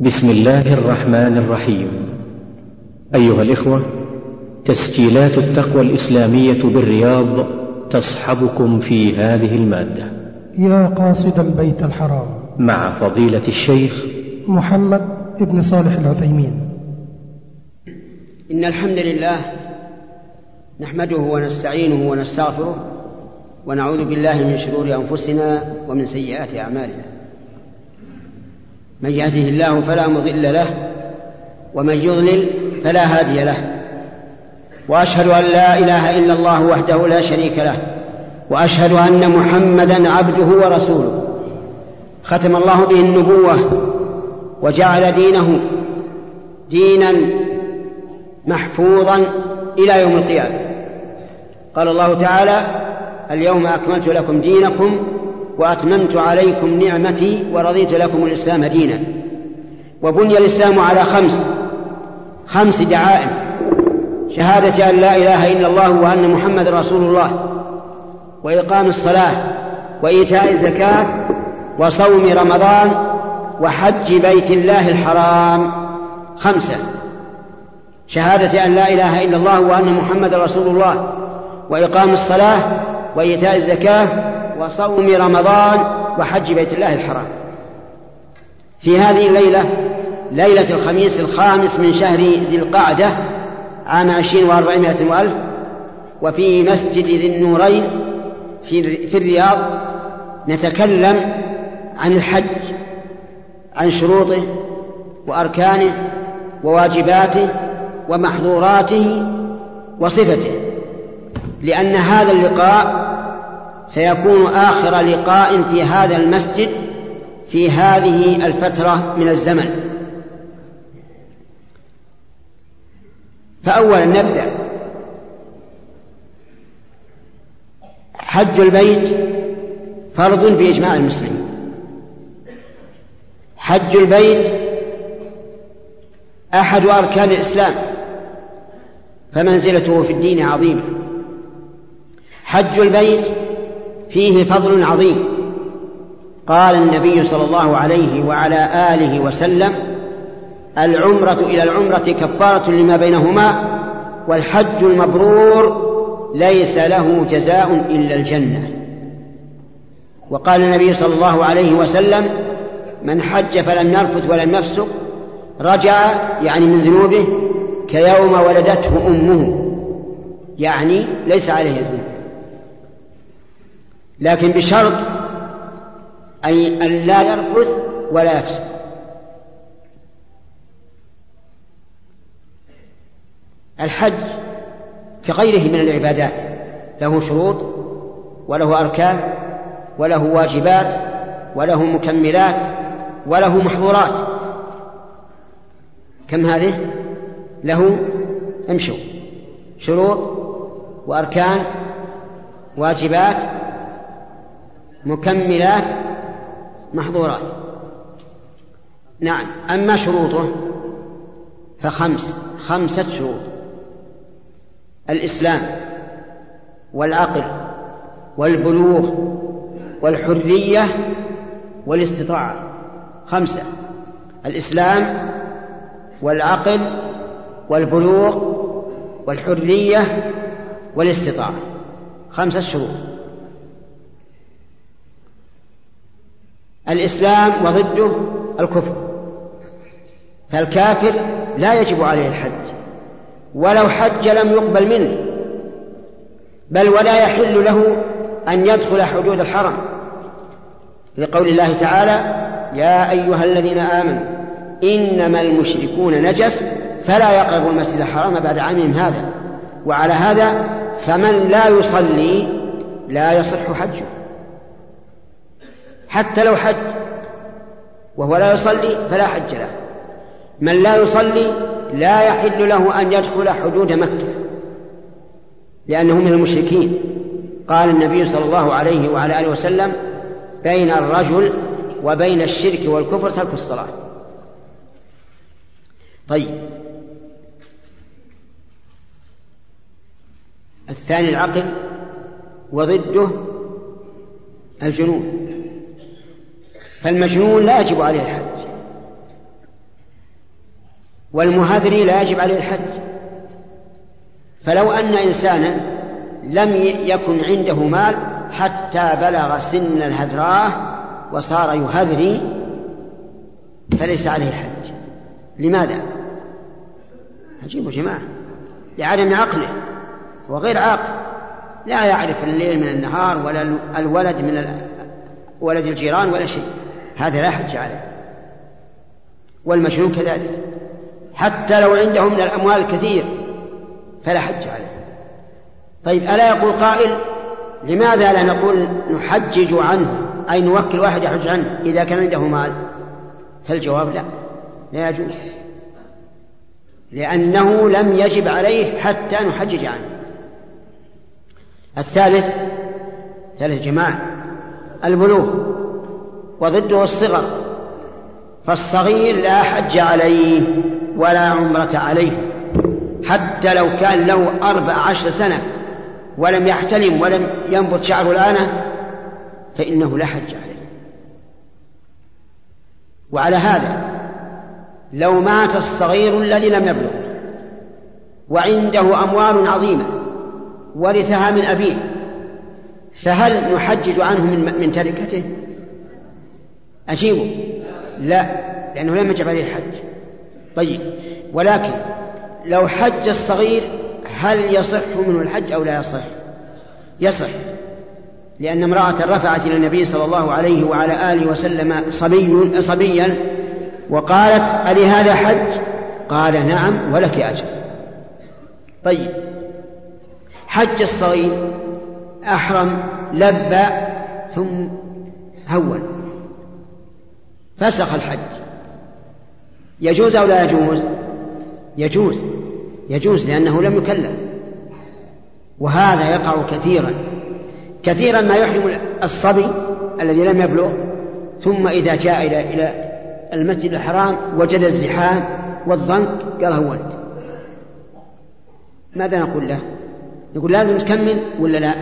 بسم الله الرحمن الرحيم. أيها الإخوة تسجيلات التقوى الإسلامية بالرياض تصحبكم في هذه المادة. يا قاصد البيت الحرام. مع فضيلة الشيخ محمد بن صالح العثيمين. إن الحمد لله نحمده ونستعينه ونستغفره ونعوذ بالله من شرور أنفسنا ومن سيئات أعمالنا. من يهده الله فلا مضل له ومن يضلل فلا هادي له. وأشهد أن لا إله إلا الله وحده لا شريك له وأشهد أن محمدا عبده ورسوله. ختم الله به النبوة وجعل دينه دينا محفوظا إلى يوم القيامة. قال الله تعالى اليوم أكملت لكم دينكم وأتممت عليكم نعمتي ورضيت لكم الإسلام دينا. وبني الإسلام على خمس خمس دعائم. شهادة أن لا إله إلا الله وأن محمد رسول الله وإقام الصلاة وإيتاء الزكاة وصوم رمضان وحج بيت الله الحرام. خمسة. شهادة أن لا إله إلا الله وأن محمد رسول الله وإقام الصلاة وإيتاء الزكاة وصوم رمضان وحج بيت الله الحرام. في هذه الليلة ليلة الخميس الخامس من شهر ذي القعدة عام عشرين وأربعمائة وألف وفي مسجد ذي النورين في, الرياض نتكلم عن الحج عن شروطه وأركانه وواجباته ومحظوراته وصفته. لأن هذا اللقاء سيكون آخر لقاء في هذا المسجد في هذه الفترة من الزمن. فأولا نبدأ. حج البيت فرض بإجماع المسلمين. حج البيت أحد أركان الإسلام فمنزلته في الدين عظيمة. حج البيت فيه فضل عظيم. قال النبي صلى الله عليه وعلى آله وسلم العمرة إلى العمرة كفارة لما بينهما والحج المبرور ليس له جزاء إلا الجنة. وقال النبي صلى الله عليه وسلم من حج فلم يرفث ولم يفسق رجع يعني من ذنوبه كيوم ولدته أمه. يعني ليس عليه ذنوب لكن بشرط أي أن لا يرفث ولا يفسق الحج كغيره من العبادات له شروط وله أركان وله واجبات وله مكملات وله محظورات. كم هذه؟ له امشوا. شروط وأركان واجبات مكملات محظورات. نعم أما شروطه فخمس خمسة شروط. الإسلام والعقل والبلوغ والحرية والاستطاعة. خمسة الإسلام والعقل والبلوغ والحرية والاستطاعة. خمسة شروط. الإسلام وضده الكفر. فالكافر لا يجب عليه الحج ولو حج لم يقبل منه بل ولا يحل له أن يدخل حدود الحرم. لقول الله تعالى يا أيها الذين آمنوا إنما المشركون نجس فلا يقربوا المسجد الحرام بعد عامهم هذا. وعلى هذا فمن لا يصلي لا يصح حجه. حتى لو حج. وهو لا يصلي فلا حج له. من لا يصلي لا يحل له أن يدخل حدود مكة لأنه من المشركين. قال النبي صلى الله عليه وعلى آله وسلم بين الرجل وبين الشرك والكفر ترك الصلاة. طيب. الثاني العقل وضده الجنون. فالمجنون لا يجب عليه الحج والمهذري لا يجب عليه الحج فلو أن إنسانا لم يكن عنده مال حتى بلغ سن الهدراه وصار يهذري فليس عليه حج لماذا؟ عجيب جماعة. لعدم عقله. هو غير عاقل. لا يعرف الليل من النهار ولا الولد من ولد الجيران ولا شيء. هذا لا حج عليه. والمجنون كذلك. حتى لو عنده من الأموال كثير فلا حج عليه. طيب ألا يقول قائل لماذا لا نقول نحجج عنه؟ أي نوكل واحد يحج عنه إذا كان عنده مال؟ فالجواب لا لا يجوز. لأنه لم يجب عليه حتى نحجج عنه. الثالث ثالث جماعة البلوغ. وضده الصغر فالصغير لا حج عليه ولا عمرة عليه حتى لو كان له أربع عشر سنة ولم يحتلم ولم ينبت شعره الآن فإنه لا حج عليه. وعلى هذا لو مات الصغير الذي لم يبلغ وعنده أموال عظيمة ورثها من أبيه فهل نحجج عنه من, تركته؟ أجيبه؟ لا لأنه لم يجب عليه الحج. طيب ولكن لو حج الصغير هل يصح منه الحج أو لا يصح؟ يصح لأن امرأة رفعت إلى النبي صلى الله عليه وعلى آله وسلم صبي صبيا وقالت ألي هذا حج؟ قال نعم ولك أجر. طيب حج الصغير أحرم لبى ثم هون. فسخ الحج. يجوز أو لا يجوز؟ يجوز. يجوز لأنه لم يكلف. وهذا يقع كثيرا. كثيرا ما يحرم الصبي الذي لم يبلغ ثم إذا جاء إلى إلى المسجد الحرام وجد الزحام والضنك قال هونت ماذا نقول له؟ نقول لازم تكمل ولا لا؟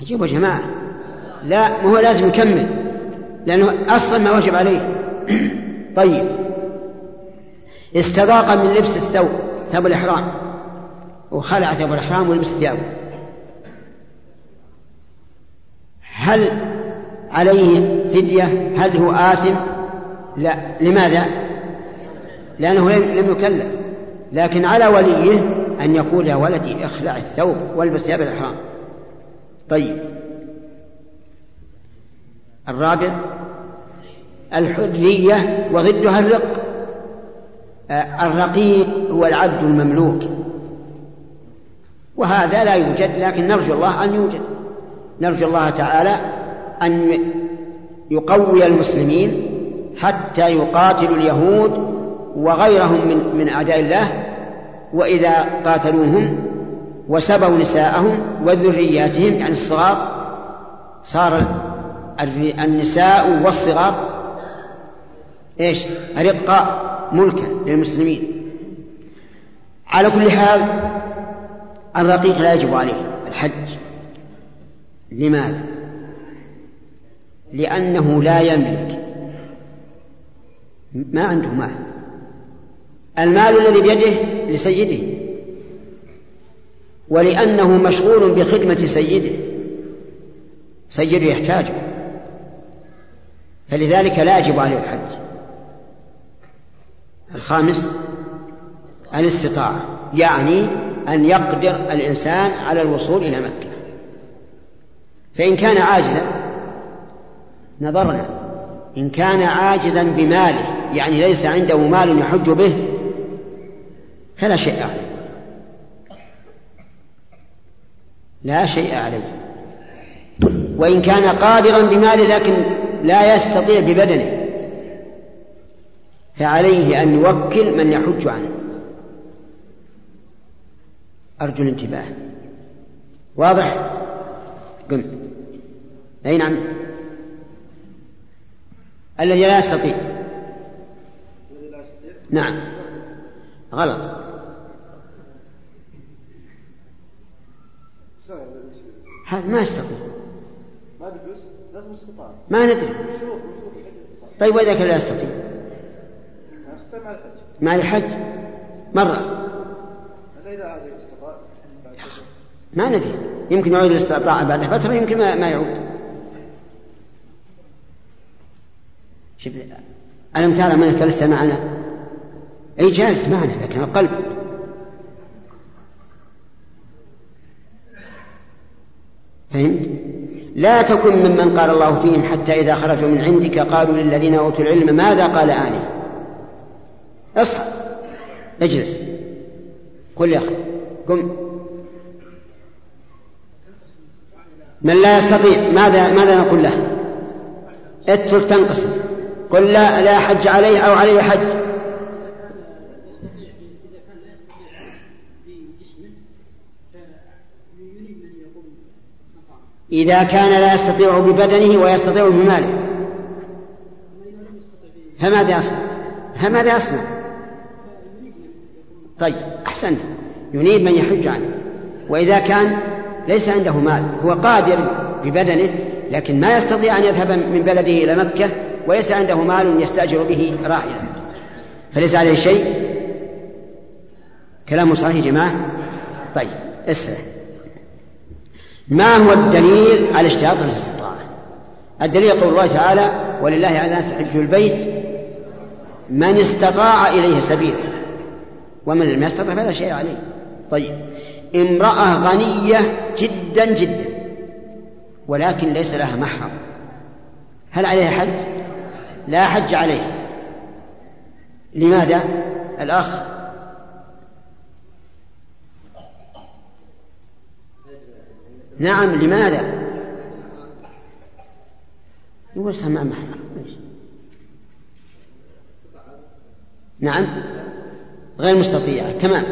عجيب يا جماعة. لا ما هو لازم يكمل. لأنه أصلا ما وجب عليه. طيب. استضاق من لبس الثوب ثوب الإحرام. وخلع ثوب الإحرام ولبس ثيابه هل عليه فدية؟ هل هو آثم؟ لا. لماذا؟ لأنه لم يكلف. لكن على وليه أن يقول يا ولدي اخلع الثوب والبس ثياب الإحرام. طيب. الرابع الحرية وضدها الرق. آه، الرقيق هو العبد المملوك. وهذا لا يوجد لكن نرجو الله أن يوجد. نرجو الله تعالى أن يقوي المسلمين حتى يقاتلوا اليهود وغيرهم من من أعداء الله وإذا قاتلوهم وسبوا نساءهم وذرياتهم يعني الصغار صار النساء والصغار إيش؟ رقاء ملكا للمسلمين. على كل حال الرقيق لا يجب عليه الحج. لماذا؟ لأنه لا يملك. ما عنده مال. المال الذي بيده لسيده. ولأنه مشغول بخدمة سيده. سيده يحتاجه. فلذلك لا يجب عليه الحج. الخامس الاستطاعة يعني أن يقدر الإنسان على الوصول إلى مكة. فإن كان عاجزا نظرنا إن كان عاجزا بماله يعني ليس عنده مال يحج به فلا شيء عليه. لا شيء عليه. وإن كان قادرا بماله لكن لا يستطيع ببدنه فعليه أن يوكل من يحج عنه. أرجو الانتباه. واضح؟ قم أي نعم. الذي لا يستطيع. نعم. غلط. هذا ما يستطيع. ما ما ندري. طيب وإذا كان لا يستطيع؟ ما يحج مرة. ما ندري. يمكن يعود الاستطاعة بعد فترة يمكن ما, ما يعود. شوف ألم ترى منك لسه معنا. أي جالس معنا لكن القلب. فهمت؟ لا تكن ممن قال الله فيهم حتى إذا خرجوا من عندك قالوا للذين أوتوا العلم ماذا قال آنف. اصحى. اجلس. قل يا أخي قم. من لا يستطيع ماذا ماذا نقول له؟ اترك تنقسم قل لا لا حج عليه أو عليه حج. إذا كان لا يستطيع ببدنه ويستطيع بماله. فماذا يصنع؟ فماذا يصنع؟ طيب أحسنت. ينيب من يحج عنه. وإذا كان ليس عنده مال هو قادر ببدنه لكن ما يستطيع أن يذهب من بلده إلى مكة وليس عنده مال يستأجر به راحلة فليس عليه شيء؟ كلام صحيح يا جماعة؟ طيب اسرع ما هو الدليل على اشتراط الاستطاعة؟ الدليل قول الله تعالى ولله على الناس حج البيت من استطاع إليه سبيلا. ومن لم يستطع فلا شيء عليه. طيب. امرأة غنية جدا جدا ولكن ليس لها محرم. هل عليها حج؟ لا حج عليها لماذا؟ الأخ نعم لماذا؟ يقول سمع محرم نعم. غير مستطيعة تمام.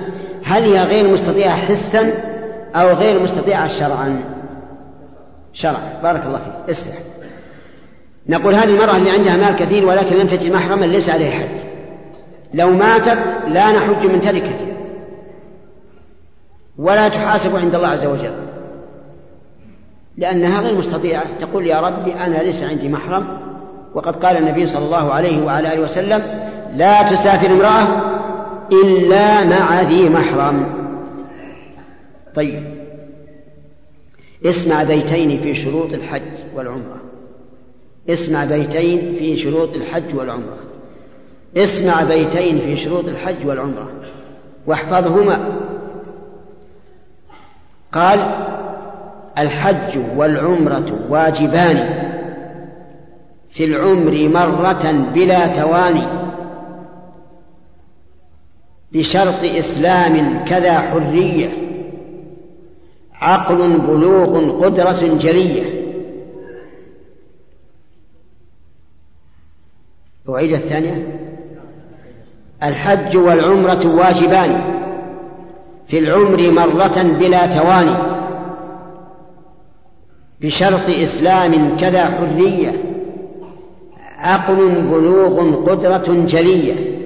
هل هي غير مستطيعة حسا أو غير مستطيعة شرعا؟ شرعا. بارك الله فيك. اسمع نقول هذه المرأة اللي عندها مال كثير ولكن لم تجد محرما ليس عليه حج لو ماتت لا نحج من تركته ولا تحاسب عند الله عز وجل. لأنها غير مستطيعة. تقول يا ربي أنا ليس عندي محرم. وقد قال النبي صلى الله عليه وعلى آله وسلم لا تسافر امرأة إلا مع ذي محرم. طيب. اسمع بيتين في شروط الحج والعمرة. اسمع بيتين في شروط الحج والعمرة. اسمع بيتين في شروط الحج والعمرة. واحفظهما. قال الحج والعمرة واجبان. في العمر مرة بلا تواني. بشرط إسلام كذا حرية. عقل بلوغ قدرة جلية. أعيد الثانية. الحج والعمرة واجبان. في العمر مرة بلا تواني. بشرط إسلام كذا حرية. عقل بلوغ قدرة جلية.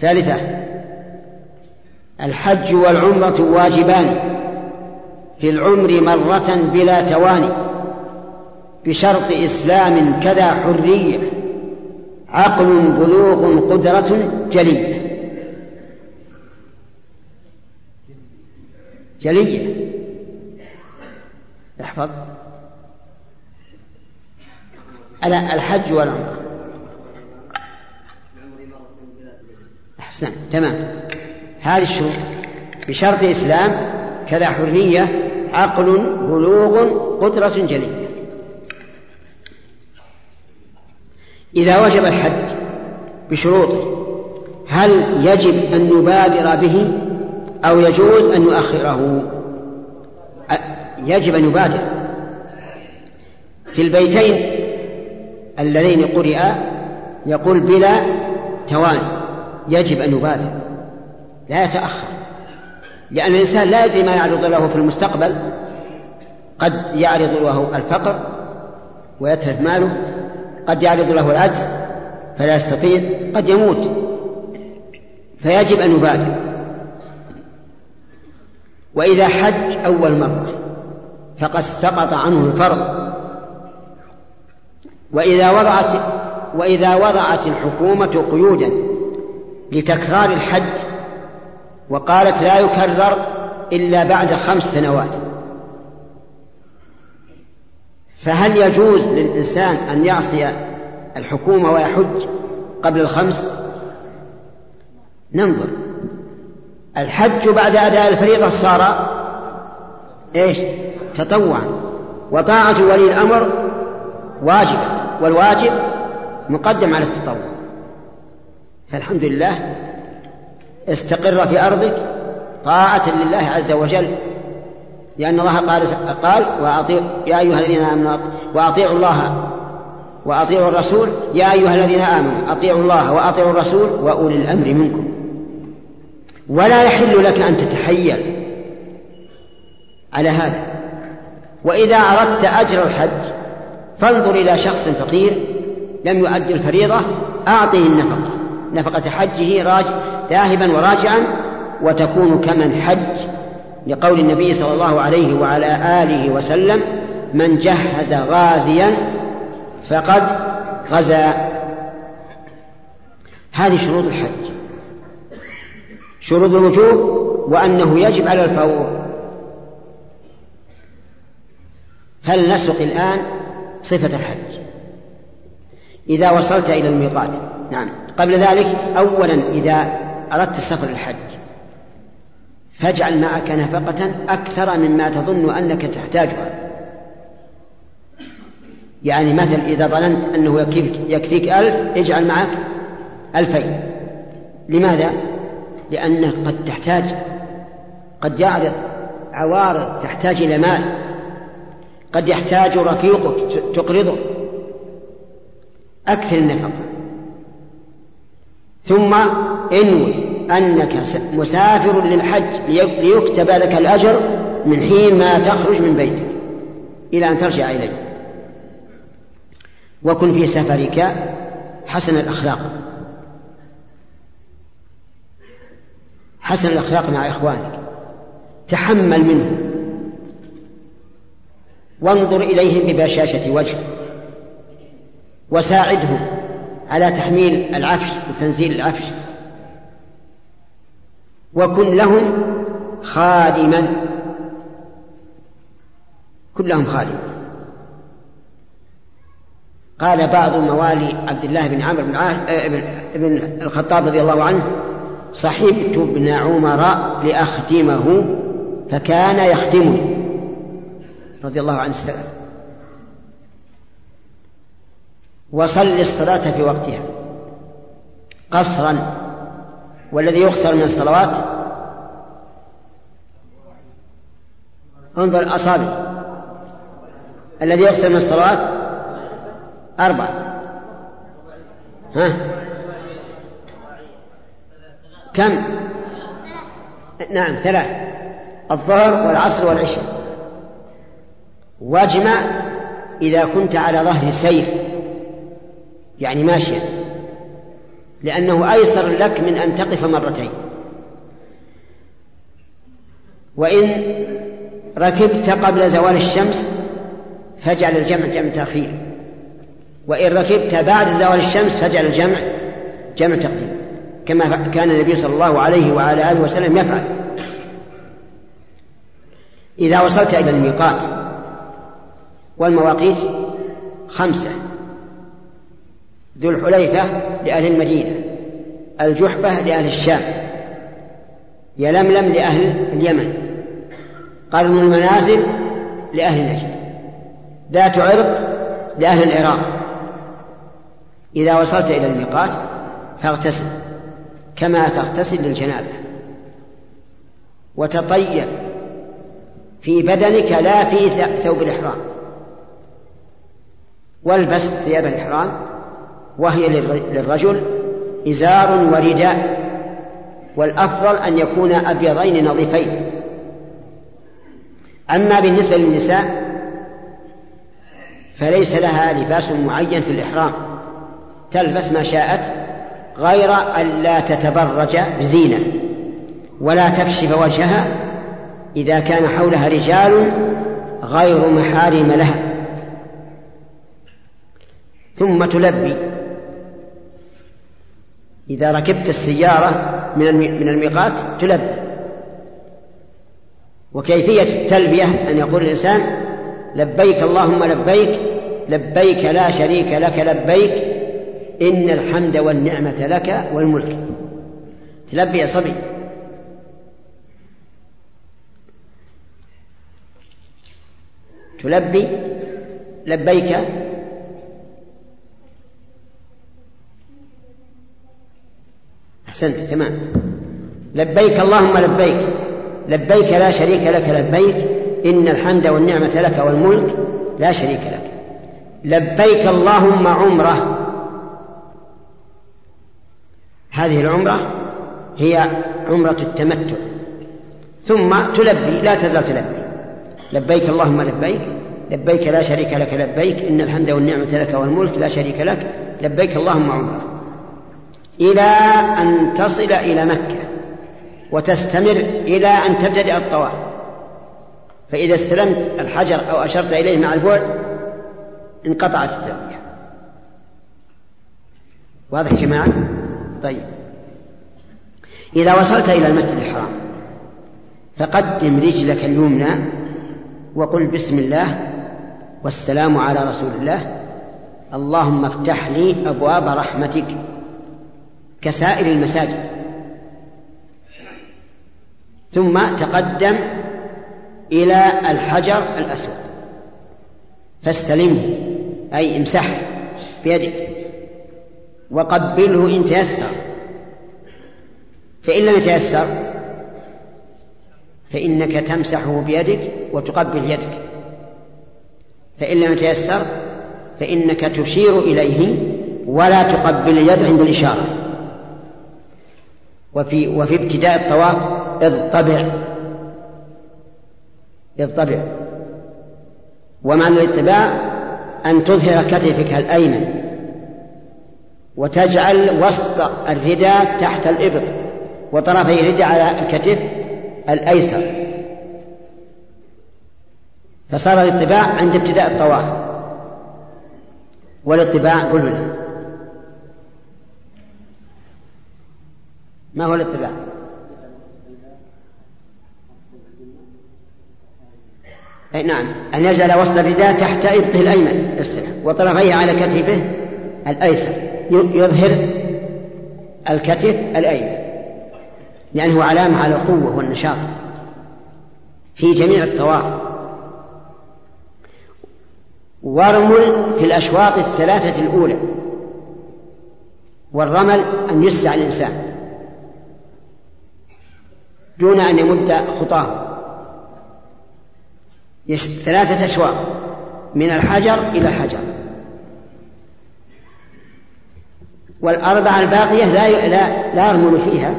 ثالثة الحج والعمرة واجبان. في العمر مرة بلا تواني. بشرط إسلام كذا حرية. عقل بلوغ قدرة جلية. جلية. احفظ. الحج والعمرة أحسن تمام. هذه الشروط. بشرط إسلام كذا حرية عقل بلوغ قدرة جلية. إذا وجب الحج بشروطه هل يجب أن نبادر به أو يجوز أن نؤخره؟ يجب أن يبادر. في البيتين اللذين قرئا يقول بلا تواني يجب أن يبادر. لا يتأخر. لأن الإنسان لا يدري ما يعرض له في المستقبل. قد يعرض له الفقر ويتلف ماله. قد يعرض له العجز فلا يستطيع. قد يموت. فيجب أن يبادر. وإذا حج أول مرة فقد سقط عنه الفرض. وإذا وضعت وإذا وضعت الحكومة قيودا لتكرار الحج وقالت لا يكرر إلا بعد خمس سنوات فهل يجوز للإنسان أن يعصي الحكومة ويحج قبل الخمس؟ ننظر. الحج بعد أداء الفريضة صار إيش؟ تطوعا. وطاعة ولي الأمر واجبة والواجب مقدم على التطوع. فالحمد لله استقر في أرضك طاعة لله عز وجل. لأن الله قال قال وأطيع يا أيها الذين آمنوا وأطيعوا الله وأطيعوا الرسول. يا أيها الذين آمنوا أطيعوا الله وأطيعوا الرسول وأولي الأمر منكم. ولا يحل لك أن تتحيل على هذا. وإذا أردت أجر الحج فانظر إلى شخص فقير لم يؤدي الفريضة أعطه النفقة. نفقة حجه راج ذاهبا وراجعا وتكون كمن حج. لقول النبي صلى الله عليه وعلى آله وسلم من جهز غازيا فقد غزا. هذه شروط الحج. شروط الوجوب وأنه يجب على الفور فلنسلك الآن؟ صفة الحج. إذا وصلت إلى الميقات نعم. قبل ذلك أولا إذا أردت السفر للحج فاجعل معك نفقة أكثر مما تظن أنك تحتاجها. يعني مثل إذا ظننت أنه يكفيك, يكفيك ألف اجعل معك ألفين. لماذا؟ لأنك قد تحتاج قد يعرض عوارض تحتاج إلى مال. قد يحتاج رفيقك تقرضه. أكثر النفقة. ثم انوي أنك مسافر للحج ليكتب لك الأجر من حين ما تخرج من بيتك. إلى أن ترجع إليه. وكن في سفرك حسن الأخلاق. حسن الأخلاق مع إخوانك. تحمل منهم وانظر إليهم ببشاشة وجه. وساعدهم على تحميل العفش وتنزيل العفش. وكن لهم خادما. كن لهم خادما. قال بعض موالي عبد الله بن عمرو بن, آه، بن الخطاب رضي الله عنه صحبت ابن عمر لأخدمه فكان يخدمني. رضي الله عن السلام وصل الصلاة في وقتها. قصرا. والذي يخسر من الصلوات. انظر الأصابع الذي يخسر من الصلوات. أربع. ها؟ كم؟ نعم ثلاث. الظهر والعصر والعشاء. واجمع إذا كنت على ظهر سير يعني ماشيا لأنه أيسر لك من أن تقف مرتين. وإن ركبت قبل زوال الشمس فاجعل الجمع جمع تأخير وإن ركبت بعد زوال الشمس فاجعل الجمع جمع تقديم كما كان النبي صلى الله عليه وعلى آله وسلم يفعل. إذا وصلت إلى الميقات والمواقيت خمسة. ذو الحليفة لأهل المدينة الجحفة لأهل الشام يلملم لأهل اليمن قرن المنازل لأهل نجد ذات عرق لأهل العراق. إذا وصلت إلى الميقات فاغتسل كما تغتسل للجنابة. وتطيب في بدنك لا في ثوب الإحرام. والبس ثياب الإحرام وهي للرجل إزار ورداء والأفضل أن يكون أبيضين نظيفين. أما بالنسبة للنساء فليس لها لباس معين في الإحرام تلبس ما شاءت غير أن لا تتبرج بزينة ولا تكشف وجهها إذا كان حولها رجال غير محارم لها. ثم تلبي. إذا ركبت السيارة من من الميقات تلبي. وكيفية التلبية؟ أن يقول الإنسان لبيك اللهم لبيك لبيك لا شريك لك لبيك إن الحمد والنعمة لك والملك. تلبي يا صبي. تلبي لبيك أحسنت تمام. لبيك اللهم لبيك. لبيك لا شريك لك لبيك. إن الحمد والنعمة لك والملك لا شريك لك. لبيك اللهم عمرة. هذه العمرة هي عمرة التمتع. ثم تلبي لا تزال تلبي. لبيك اللهم لبيك. لبيك لا شريك لك لبيك. إن الحمد والنعمة لك والملك لا شريك لك. لبيك اللهم عمرة. إلى أن تصل إلى مكة وتستمر إلى أن تبتدئ الطواف. فإذا استلمت الحجر أو أشرت إليه مع البعد انقطعت التلبية واضح يا جماعة؟ طيب. إذا وصلت إلى المسجد الحرام فقدم رجلك اليمنى وقل بسم الله والسلام على رسول الله. اللهم افتح لي أبواب رحمتك. كسائر المساجد. ثم تقدم إلى الحجر الأسود. فاستلمه أي امسحه بيدك. وقبله إن تيسر. فإن لم يتيسر فإنك تمسحه بيدك وتقبل يدك. فإن لم يتيسر فإنك تشير إليه ولا تقبل اليد عند الإشارة. وفي وفي ابتداء الطواف اضطبع. اضطبع. ومعنى الاطباع أن تظهر كتفك الأيمن وتجعل وسط الرداء تحت الإبط وطرفي الرداء على الكتف الأيسر. فصار الاطباع عند ابتداء الطواف. والاطباع قلوا ما هو الاطباع أي نعم أن يجعل وسط الرداء تحت إبطه الأيمن وطرفيه على كتفه الأيسر يظهر الكتف الأيمن. لأنه علامة على القوة والنشاط في جميع الطواف. وارمل في الأشواط الثلاثة الأولى. والرمل أن يسع الإنسان. دون أن يمد خطاه. ثلاثة أشواط من الحجر إلى الحجر. والأربعة الباقية لا لا لا يرمل فيها.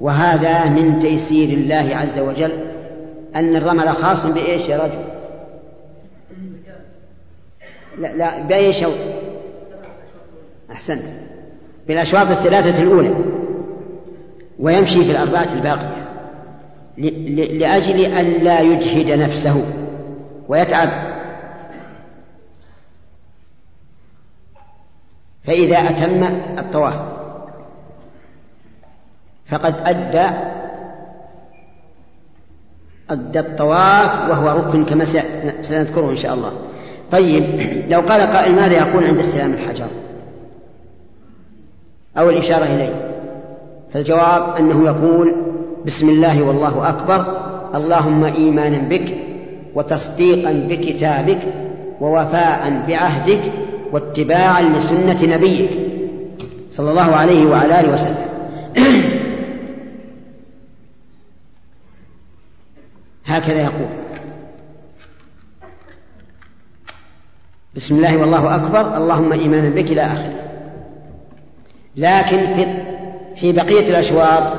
وهذا من تيسير الله عز وجل أن الرمل خاص بإيش يا رجل؟ لا, لا بأي شوط أحسنت. بالأشواط الثلاثة الأولى. ويمشي في الأربعة الباقية لأجل أن لا يجهد نفسه ويتعب. فإذا أتم الطواف فقد أدى أدى الطواف وهو ركن كما سنذكره إن شاء الله. طيب لو قال قائل ماذا يقول عند استلام الحجر؟ أو الإشارة إليه. فالجواب أنه يقول بسم الله والله أكبر اللهم إيمانا بك وتصديقا بكتابك ووفاء بعهدك واتباعا لسنة نبيك صلى الله عليه وعلى آله وسلم. هكذا يقول. بسم الله والله أكبر اللهم إيمانا بك إلى آخره. لكن في في بقية الأشواط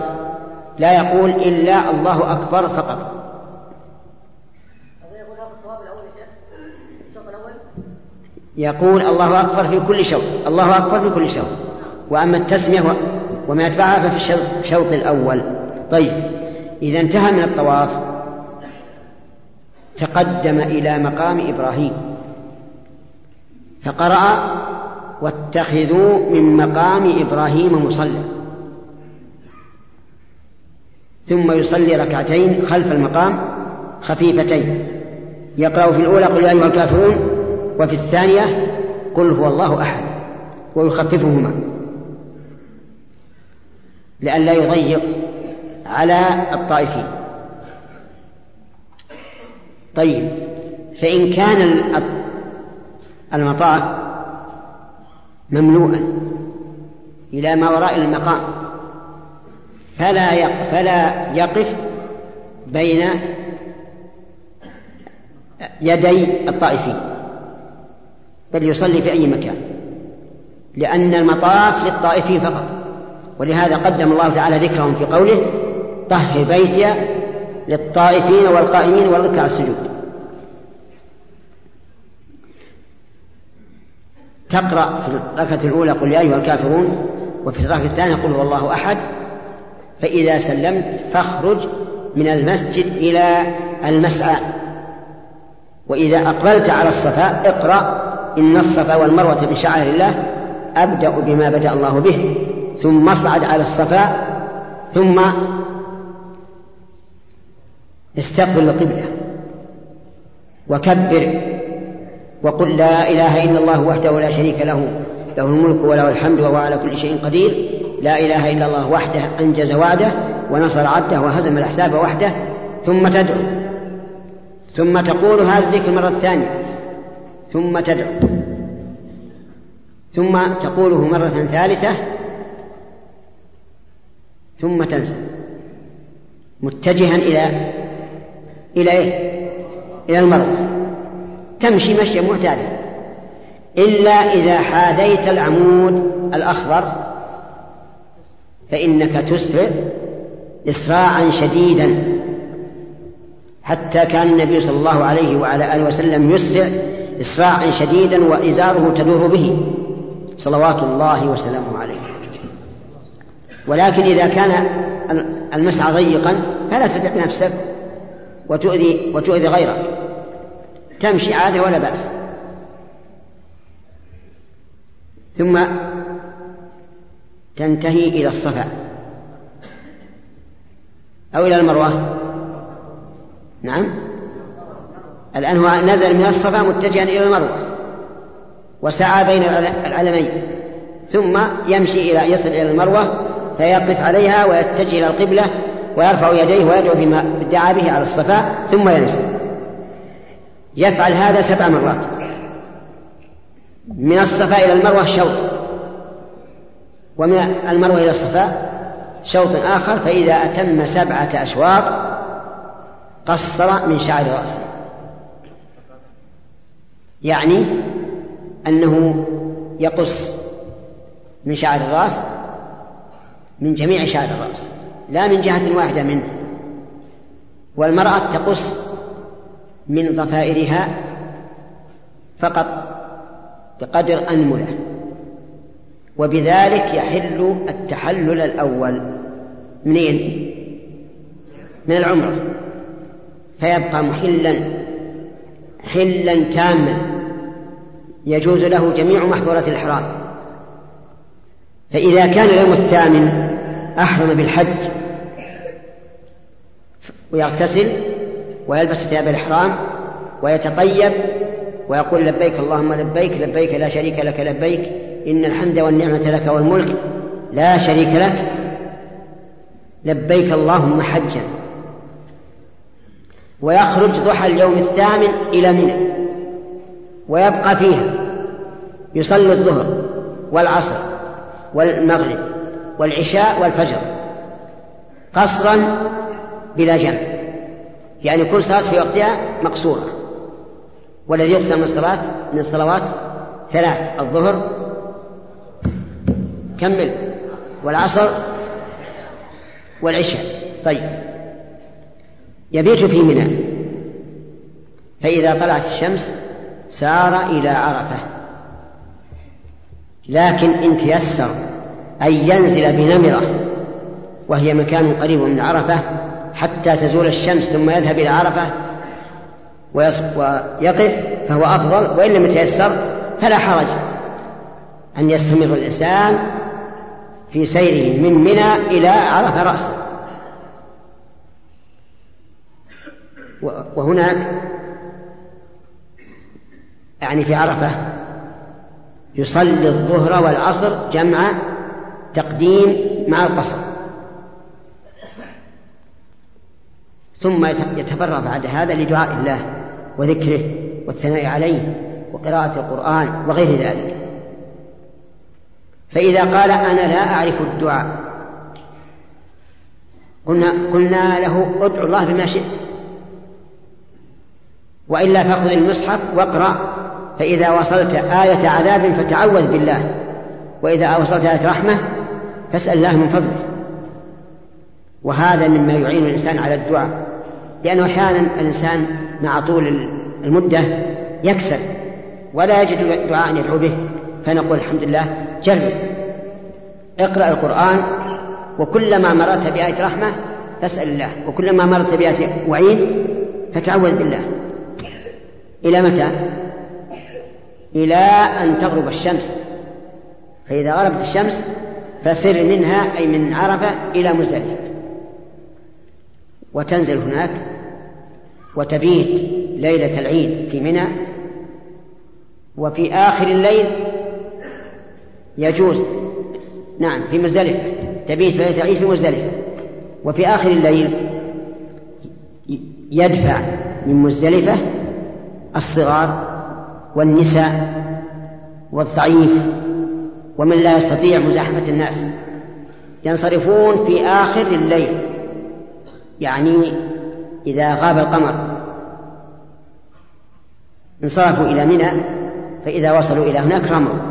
لا يقول إلا الله أكبر فقط. يقول الله أكبر في كل شوط الله أكبر في كل شوط. وأما التسمية وما يتبعها ففي الشوط الأول. طيب إذا انتهى من الطواف تقدم إلى مقام إبراهيم. فقرأ واتخذوا من مقام إبراهيم مصلى. ثم يصلي ركعتين خلف المقام خفيفتين. يقرأ في الأولى قل يا أيها الكافرون وفي الثانية قل هو الله أحد ويخففهما. لئلا يضيق على الطائفين. طيب فإن كان المطاف مملوءا إلى ما وراء المقام فلا فلا يقف بين يدي الطائفين بل يصلي في أي مكان لأن المطاف للطائفين فقط. ولهذا قدم الله تعالى ذكرهم في قوله طهر بيتي للطائفين والقائمين والركع السجود. تقرأ في الركعة الأولى قل يا أيها الكافرون وفي الركعة الثانية قل هو الله أحد فإذا سلمت فاخرج من المسجد إلى المسعى. وإذا أقبلت على الصفا اقرأ إن الصفا والمروة من شعائر الله أبدأ بما بدأ الله به. ثم اصعد على الصفا ثم استقبل القبلة. وكبر وقل لا إله إلا الله وحده لا شريك له له الملك وله الحمد وهو على كل شيء قدير. لا إله إلا الله وحده أنجز وعده ونصر عبده وهزم الأحزاب وحده ثم تدعو. ثم تقول هذا الذكر مرة ثانية. ثم تدعو. ثم تقوله مرة ثالثة. ثم تنسى. متجها إلى إلى إيه؟ إلى المروة. تمشي مشيا معتادة. إلا إذا حاذيت العمود الأخضر فإنك تسرع إسراعا شديدا. حتى كان النبي صلى الله عليه وعلى آله وسلم يسرع إسراعا شديدا وإزاره تدور به صلوات الله وسلامه عليه. ولكن إذا كان المسعى ضيقا فلا تتعب نفسك وتؤذي وتؤذي غيرك. تمشي عادة ولا بأس. ثم تنتهي إلى الصفا. أو إلى المروة. نعم. الآن هو نزل من الصفا متجها إلى المروة. وسعى بين العلمين. ثم يمشي إلى يصل إلى المروة فيقف عليها ويتجه إلى القبلة ويرفع يديه ويدعو بما ادعى به على الصفا ثم ينزل. يفعل هذا سبع مرات. من الصفا إلى المروة شوط ومن المروة إلى الصفا شوط آخر فإذا أتم سبعة أشواط قصر من شعر رأسه. يعني أنه يقص من شعر الرأس من جميع شعر الرأس لا من جهة واحدة منه. والمرأة تقص من ضفائرها فقط بقدر أنملة. وبذلك يحل التحلل الأول. منين؟ من العمرة. فيبقى محلا حلا تاما يجوز له جميع محظورات الإحرام. فإذا كان اليوم الثامن أحرم بالحج. ويغتسل ويلبس ثياب الإحرام ويتطيب ويقول لبيك اللهم لبيك لبيك لا شريك لك لبيك. إن الحمد والنعمة لك والملك لا شريك لك. لبيك اللهم حجا. ويخرج ضحى اليوم الثامن إلى منى. ويبقى فيها. يصلي الظهر والعصر والمغرب والعشاء والفجر. قصرا بلا جمع. يعني كل صلاة في وقتها مقصورة. والذي يقسم من الصلاة من الصلوات ثلاث الظهر كمل والعصر والعشاء. طيب. يبيت في منى. فإذا طلعت الشمس سار إلى عرفة. لكن إن تيسر أن ينزل بنمرة وهي مكان قريب من عرفة حتى تزول الشمس ثم يذهب إلى عرفة ويقف فهو أفضل. وإن لم يتيسر فلا حرج أن يستمر الإنسان في سيره من منى إلى عرف رأسه. وهناك يعني في عرفة يصلي الظهر والعصر جمع تقديم مع القصر. ثم يتفرغ بعد هذا لدعاء الله وذكره والثناء عليه وقراءة القرآن وغير ذلك. فإذا قال أنا لا أعرف الدعاء قلنا قلنا له ادعو الله بما شئت. وإلا فخذ المصحف واقرأ فإذا وصلت آية عذاب فتعوذ بالله. وإذا وصلت آية رحمة فاسأل الله من فضله. وهذا مما يعين الإنسان على الدعاء. لأنه أحيانا الإنسان مع طول المدة يكسل ولا يجد دعاء يدعو به. فنقول الحمد لله جرب. اقرأ القرآن وكلما مررت بآية رحمة فاسأل الله وكلما مررت بآية وعيد فتعوذ بالله. إلى متى؟ إلى أن تغرب الشمس. فإذا غربت الشمس فسر منها أي من عرفة إلى مزدلفة. وتنزل هناك وتبيت ليلة العيد في منى وفي آخر الليل يجوز. نعم في مزدلفة. تبيت ليلة العيد في مزدلفة وفي آخر الليل يدفع من مزدلفة الصغار والنساء والضعيف ومن لا يستطيع مزاحمة الناس. ينصرفون في آخر الليل. يعني إذا غاب القمر. انصرفوا إلى منى فإذا وصلوا إلى هناك رموا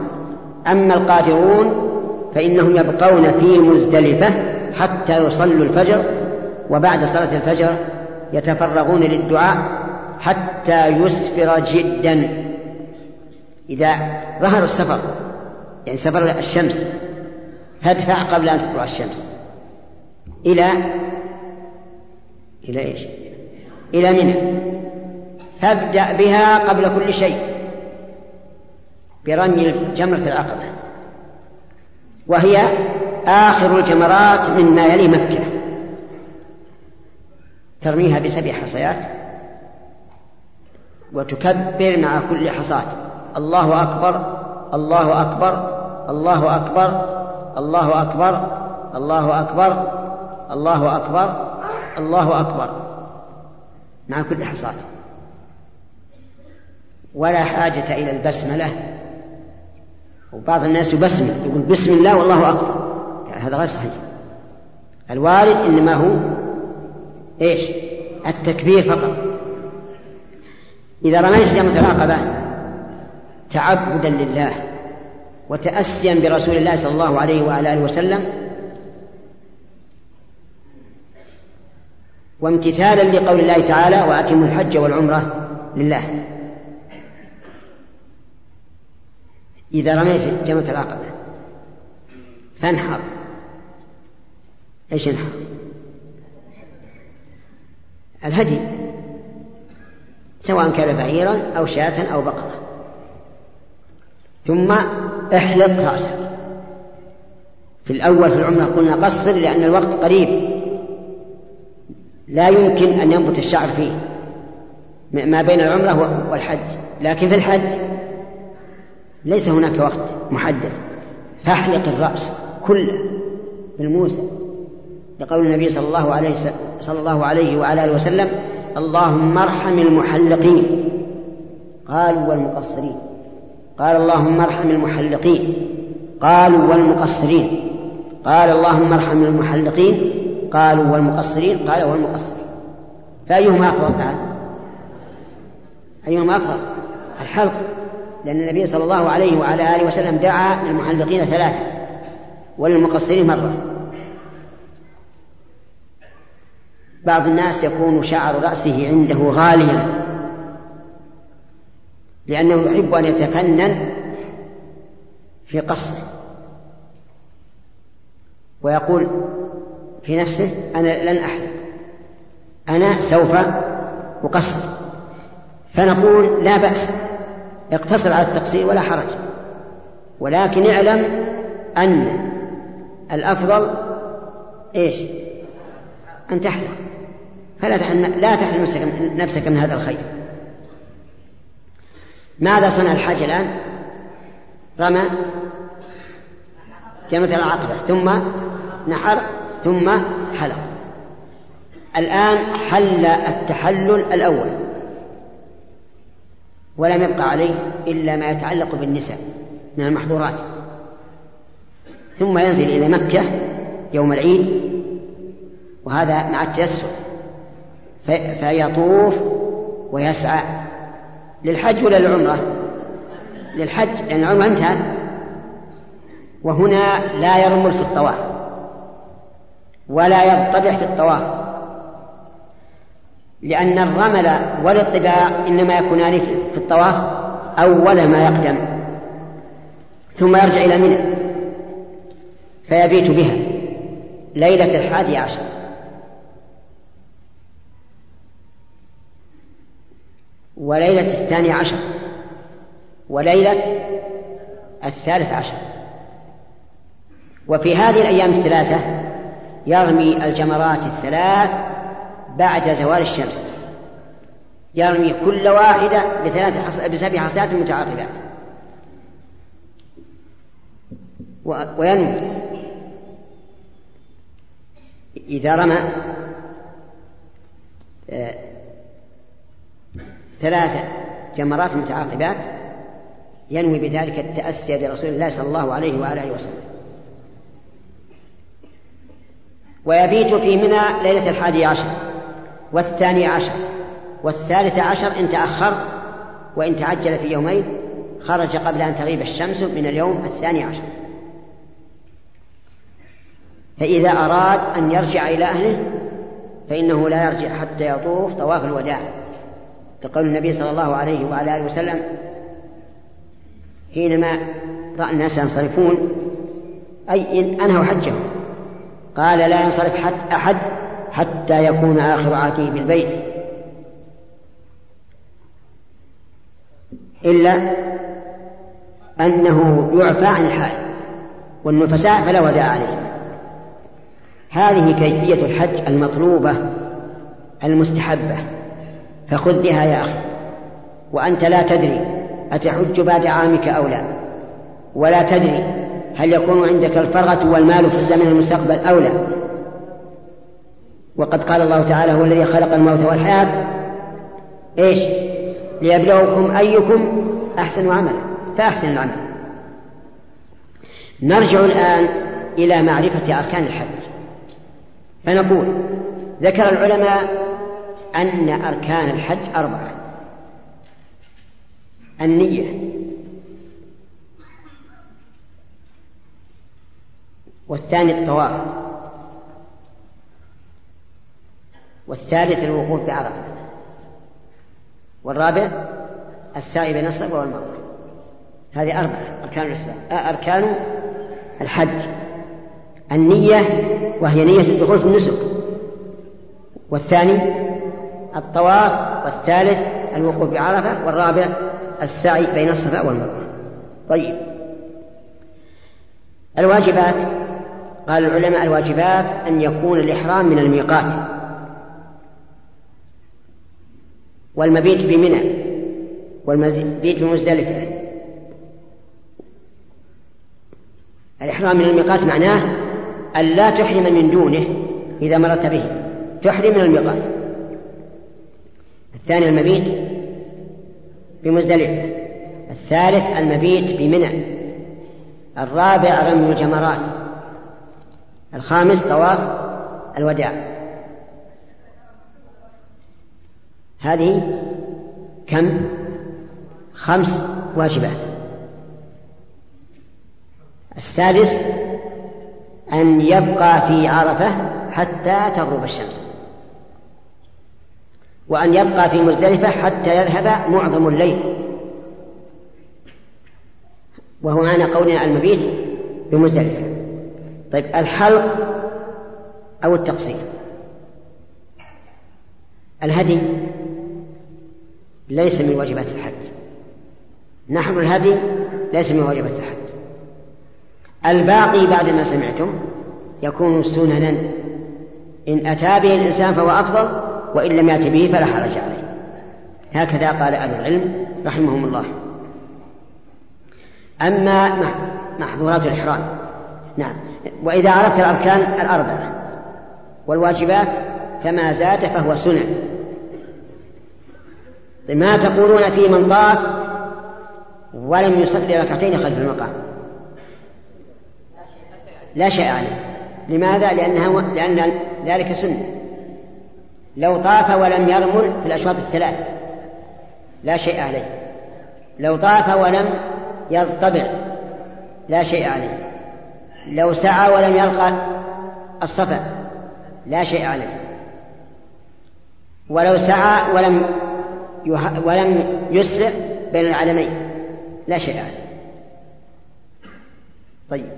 أما القادرون فإنهم يبقون في مزدلفة حتى يصلوا الفجر وبعد صلاة الفجر يتفرغون للدعاء حتى يسفر جدا. إذا ظهر السفر يعني سفر الشمس فادفع قبل أن تطلع الشمس. إلى إلى إيش؟ إلى منى. فابدأ بها قبل كل شيء. برمي جمرة العقبة. وهي آخر الجمرات مما يلي مكة. ترميها بسبع حصيات وتكبر مع كل حصاة. الله أكبر الله أكبر الله أكبر الله أكبر الله أكبر الله أكبر الله أكبر. مع كل حصاة. ولا حاجة إلى البسملة. وبعض الناس يبسمل يقول بسم الله والله أكبر. هذا غير صحيح. الوارد إنما هو إيش؟ التكبير فقط. إذا رميت جمرة العقبة تعبدا لله وتأسيا برسول الله صلى الله عليه وعلى آله وسلم وامتثالا لقول الله تعالى وأتموا الحج والعمرة لله. إذا رميت جمرة العقبة فانحر. إيش انحر؟ الهدي سواء كان بعيرا أو شاة أو بقرة. ثم احلق رأسك. في الأول في العمرة قلنا قصر لأن الوقت قريب. لا يمكن أن ينبت الشعر فيه. ما بين العمرة والحج. لكن في الحج ليس هناك وقت محدد. فاحلق الرأس كله بالموسى. لقول النبي صلى الله عليه صلى الله عليه وعلى آله وسلم اللهم ارحم المحلقين. قالوا والمقصرين. قال اللهم ارحم المحلقين. قالوا والمقصرين. قال اللهم ارحم المحلقين. قالوا والمقصرين. قال والمقصرين. فأيهما أفضل؟ الآن أيهما أفضل؟ الحلق. لأن النبي صلى الله عليه وعلى آله وسلم دعا للمحلقين ثلاثة وللمقصرين مرة. بعض الناس يكون شعر رأسه عنده غاليا لأنه يحب أن يتفنن في قصه ويقول في نفسه أنا لن أحلق. أنا سوف أقصر. فنقول لا بأس. اقتصر على التقصير ولا حرج. ولكن اعلم أن الأفضل إيش؟ أن تحلق فلا تحرم لا تحرم نفسك من هذا الخير. ماذا صنع الحاج الآن؟ رمى جمرة العقبة ثم نحر ثم حلق. الآن حل التحلل الأول. ولم يبقى عليه إلا ما يتعلق بالنساء من المحظورات. ثم ينزل إلى مكة يوم العيد وهذا مع التيسر فيطوف ويسعى للحج ولا للعمرة؟ للحج لأن العمرة انتهت وهنا لا يرمل في الطواف ولا يضطبع في الطواف. لأن الرمل والاطباع إنما يكونان في الطواف أول ما يقدم. ثم يرجع إلى منى فيبيت بها ليلة الحادي عشر. وليلة الثاني عشر. وليلة الثالث عشر. وفي هذه الأيام الثلاثة يرمي الجمرات الثلاث بعد زوال الشمس. يرمي كل واحدة بثلاث حص... بسبع حصيات متعاقبات. و... وينوي. إذا رمى آه، ثلاث جمرات متعاقبات ينوي بذلك التأسي برسول الله صلى الله عليه وعلى آله وسلم. ويبيت في منى ليلة الحادي عشر. والثاني عشر. والثالث عشر إن تأخر وإن تعجل في يومين خرج قبل أن تغيب الشمس من اليوم الثاني عشر. فإذا أراد أن يرجع إلى أهله فإنه لا يرجع حتى يطوف طواف الوداع. كقول النبي صلى الله عليه وعلى آله وسلم حينما رأى الناس ينصرفون أي إن أنهوا حجهم قال لا ينصرف حد أحد حتى يكون آخر عهده بالبيت. إلا أنه يعفى عن الحال والنفساء فلا وداع عليهم. هذه كيفية الحج المطلوبة المستحبة فخذ بها يا أخي. وأنت لا تدري أتحج بعد عامك أو لا ولا تدري هل يكون عندك الفرغة والمال في الزمن المستقبل أو لا. وقد قال الله تعالى هو الذي خلق الموت والحياة. إيش؟ ليبلوكم أيكم أحسن عملا. فأحسن العمل. نرجع الآن إلى معرفة أركان الحج فنقول ذكر العلماء أن أركان الحج أربعة. النية. والثاني الطواف. والثالث الوقوف بعرفة والرابع السعي بين الصفا والمروة هذه أربعة. أركان الإسلام. آه، أركان الحج. النية وهي نية الدخول في النسك. والثاني الطواف. والثالث الوقوف بعرفة والرابع السعي بين الصفا والمروة. طيب. الواجبات. قال العلماء الواجبات أن يكون الإحرام من الميقات. والمبيت بمنى والمبيت بمزدلفة. الإحرام من الميقات معناه أن لا تحرم من دونه إذا مرت به. تحرم من الميقات. الثاني المبيت بمزدلفة. الثالث المبيت بمنى. الرابع رمي الجمرات. الخامس طواف الوداع. هذه كم؟ خمس واجبات. السادس أن يبقى في عرفة حتى تغرب الشمس. وأن يبقى في مزدلفة حتى يذهب معظم الليل. وهو معنى قولنا المبيت بمزدلفة. طيب الحلق أو التقصير؟ الهدي ليس من واجبات الحج. نحر الهدي ليس من واجبات الحج. الباقي بعد ما سمعتم يكون سننا. إن أتى به الإنسان فهو أفضل وإن لم يأت به فلا حرج عليه. هكذا قال أهل العلم رحمهم الله. أما محظورات الإحرام. نعم. وإذا عرفت الأركان الأربعة والواجبات فما زاد فهو سنن. ما تقولون في من طاف ولم يصلي ركعتين خلف المقام. لا شيء عليه. لماذا؟ لأنها لأن ذلك سنة. لو طاف ولم يرمل في الأشواط الثلاث. لا شيء عليه. لو طاف ولم يرتبع. لا شيء عليه. لو سعى ولم يلقى الصفا. لا شيء عليه. ولو سعى ولم ولم يسرع بين العلمين لا شيء عليه طيب.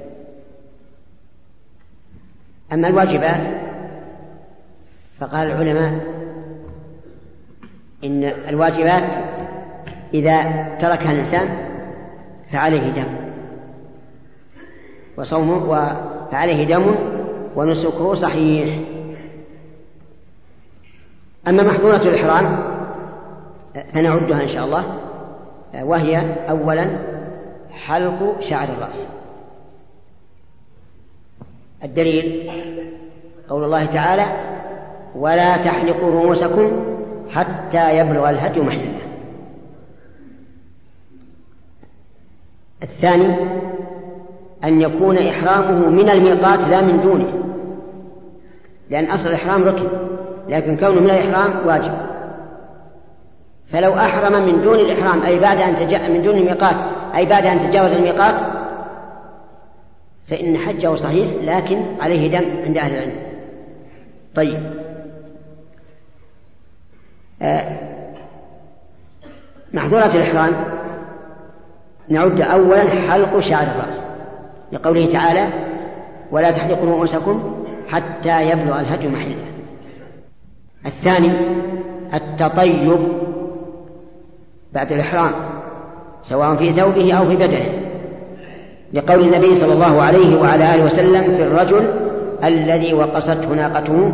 أما الواجبات فقال العلماء إن الواجبات إذا تركها الإنسان فعليه دم. وصومه فعليه دم ونسكه صحيح. أما محظورة الإحرام فنعدها إن شاء الله. وهي أولا حلق شعر الرأس. الدليل قول الله تعالى ولا تحلقوا رؤوسكم حتى يبلغ الهدي محله الثاني أن يكون إحرامه من الميقات لا من دونه. لأن أصل الإحرام ركن لكن كونه من الإحرام واجب. فلو أحرم من دون الإحرام أي بعد أن تجا من دون الميقات أي بعد أن تجاوز الميقات فإن حجه صحيح لكن عليه دم عند أهل العلم. طيب. آه محظورات الإحرام. نعد أولا حلق شعر الرأس. لقوله تعالى ولا تحلقوا رؤوسكم حتى يبلغ الهدي محله. الثاني التطيب بعد الإحرام سواء في ثوبه أو في بدنه. لقول النبي صلى الله عليه وعلى آله وسلم في الرجل الذي وقصته ناقته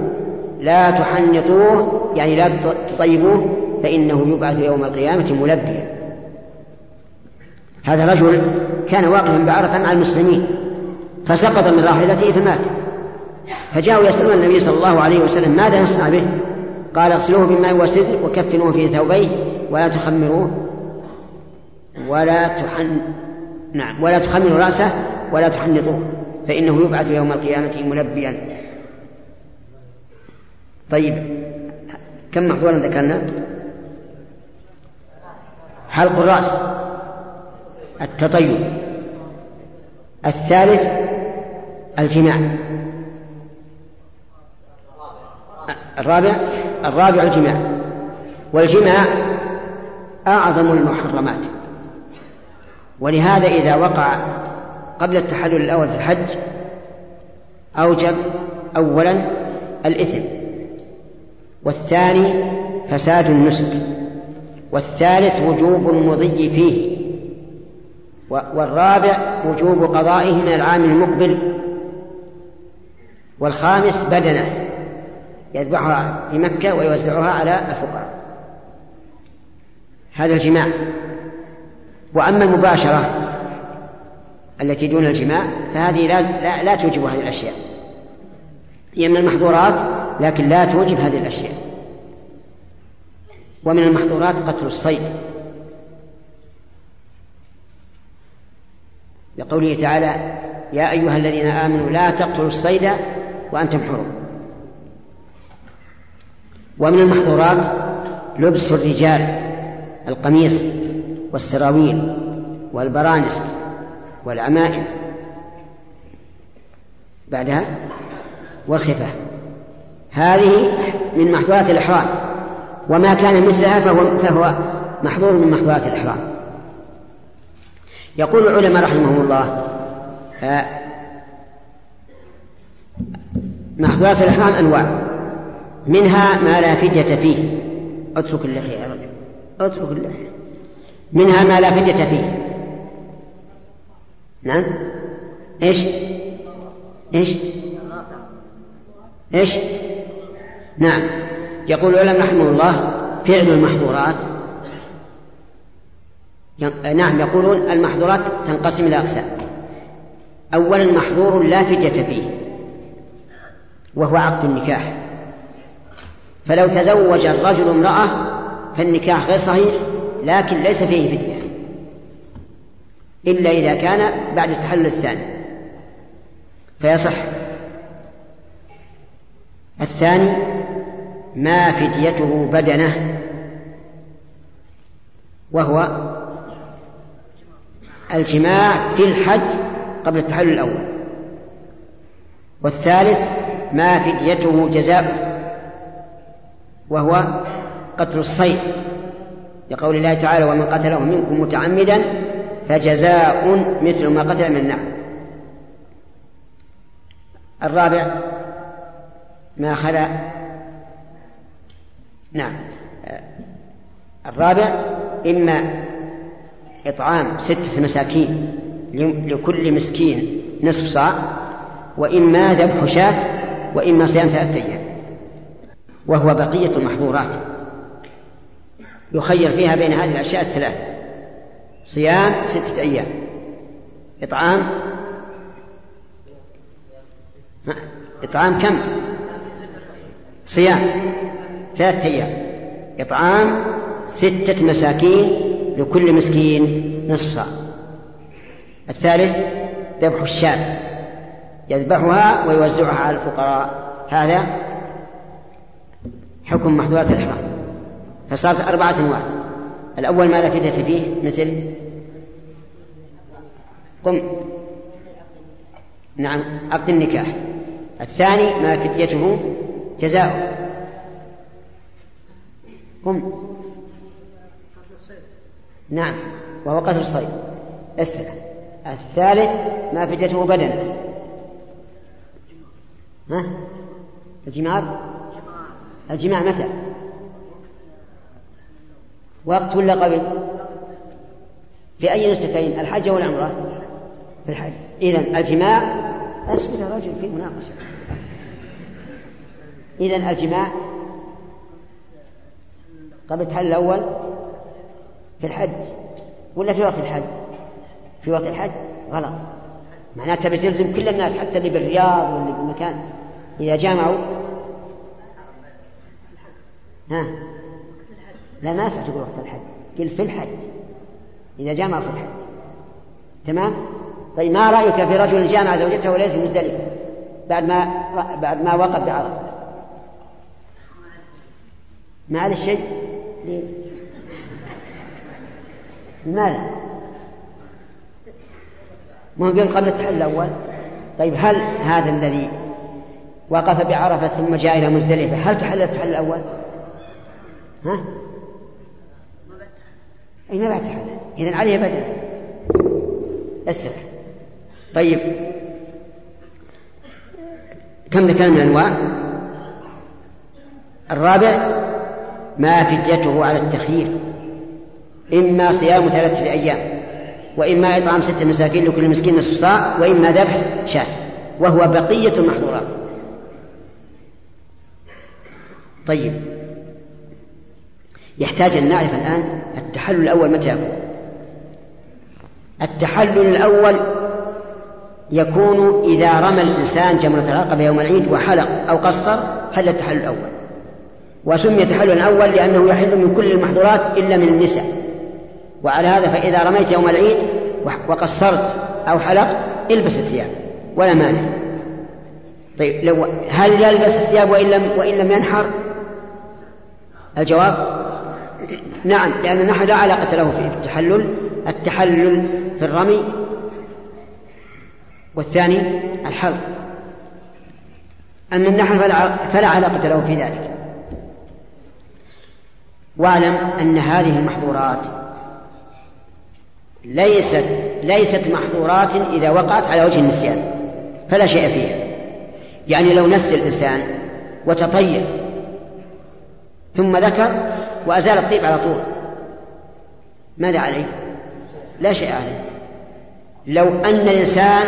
لا تحنطوه يعني لا تطيبوه فإنه يبعث يوم القيامة ملبيا. هذا رجل كان واقفا بعرفة مع المسلمين فسقط من راحلته فمات. فجاءوا يسألون النبي صلى الله عليه وسلم ماذا نصنع به؟ قال اغسلوه بالماء والسدر وكفنوه في ثوبيه ولا تخمروه ولا تحن نعم ولا تخمروا رأسه ولا تحنطوه فإنه يبعث يوم القيامة ملبيا. طيب كم محظورا ذكرنا؟ حلق الرأس التطيب الثالث الجماع الرابع الرابع الجماع. والجماع أعظم المحرمات. ولهذا إذا وقع قبل التحلل الأول في الحج أوجب أولا الإثم. والثاني فساد النسك. والثالث وجوب المضي فيه. والرابع وجوب قضائه من العام المقبل. والخامس بدنه يذبحها في مكة ويوزعها على الفقراء. هذا الجماع. وأما المباشرة التي دون الجماع فهذه لا, لا, لا توجب هذه الأشياء. هي من المحظورات لكن لا توجب هذه الأشياء. ومن المحظورات قتل الصيد. لقوله تعالى يا أيها الذين آمنوا لا تقتلوا الصيد وأنتم حرم. ومن المحظورات لبس الرجال. القميص والسراويل والبرانس والعمائم. بعدها والخفة. هذه من محظورات الإحرام. وما كان مثلها فهو, فهو محظور من محظورات الإحرام. يقول العلماء رحمهم الله محظورات الإحرام أنواع. منها ما لا فدية فيه. اترك اللحية يا رجل اترك اللحية منها ما لا فدية فيه. نعم؟ إيش؟ إيش؟ إيش؟ نعم. يقول العلماء رحمه الله فعل المحظورات. نعم يقولون المحظورات تنقسم إلى أقسام. أولا محظور لا فدية فيه وهو عقد النكاح. فلو تزوج الرجل امرأة فالنكاح غير صحيح لكن ليس فيه فدية. إلا إذا كان بعد التحلل الثاني. فيصح. الثاني ما فديته بدنه وهو الجماع في الحج قبل التحلل الأول. والثالث ما فديته جزاء وهو قتل الصيد لقول الله تعالى ومن قتله منكم متعمدا فجزاء مثل ما قتل من النعم الرابع ما خلا نعم. الرابع إما إطعام ستة مساكين لكل مسكين نصف صاع وإما ذبح شاة وإما صيام ثلاثة أيام وهو بقية المحظورات. يخير فيها بين هذه الأشياء الثلاث صيام ستة أيام إطعام إطعام كم؟ صيام ثلاثة أيام إطعام ستة مساكين لكل مسكين نصف صاع. الثالث ذبح الشاة يذبحها ويوزعها على الفقراء هذا حكم محظورات الإحرام. فصارت أربعة أنواع الأول ما لا فدية فيه مثل؟ قم. نعم عقد النكاح. الثاني ما فديته جزاء. قم. نعم وهو قتل الصيد. استنى الثالث ما فديته بدن. ها؟ الجمار؟ الجماع متى؟ وقت ولا قبل؟ في أي نسكين الحج أو العمرة؟ في الحج. إذن الجماع أسئل يا رجل في مناقشة إذن الجماع قبل التحلل الأول في الحج ولا في وقت الحج؟ في وقت الحج؟ غلط. معناته تبي تلزم كل الناس حتى اللي بالرياض واللي بالمكان. إذا جامعوا ها؟ لا ما يصح تقول وقت الحج قل في الحج إذا جامع في الحج تمام طيب ما رأيك في رجل جامع زوجته وليلة مزدلفة بعد ما بعد ما وقف بعرفة ما عليه شيء ليه؟ لماذا؟ ما هو قبل التحلل الأول طيب هل هذا الذي وقف بعرفة ثم جاء إلى مزدلفة هل تحلل التحلل الأول؟ ها؟ أي ما بعد تحلل إذا عليه بدل اسرع طيب. كم ذكرنا من الأنواع؟ الرابع ما فديته على التخيير. إما صيام ثلاثة أيام وإما إطعام ستة مساكين لكل مسكين نصف صاع وإما ذبح شاة وهو بقية المحظورات. طيب. يحتاج أن نعرف الآن التحلل الأول متى يكون. التحلل الأول يكون إذا رمى الإنسان جمرة العقبة يوم العيد وحلق أو قصر حل التحلل الأول. وسمي تحلل الأول لأنه يحل من كل المحظورات إلا من النساء. وعلى هذا فإذا رميت يوم العيد وقصرت أو حلقت البس الثياب ولا مانع. طيب لو هل يلبس الثياب وإن لم وإن لم ينحر؟ الجواب نعم لأن النحر لا علاقة له في التحلل. التحلل في الرمي والثاني الحلق. أما النحل فلا علاقة له في ذلك. واعلم أن هذه المحظورات ليست ليست محظورات إذا وقعت على وجه النسيان. فلا شيء فيها. يعني لو نسي الإنسان وتطير ثم ذكر وأزال الطيب على طول ماذا عليه؟ لا شيء عليه لو أن الإنسان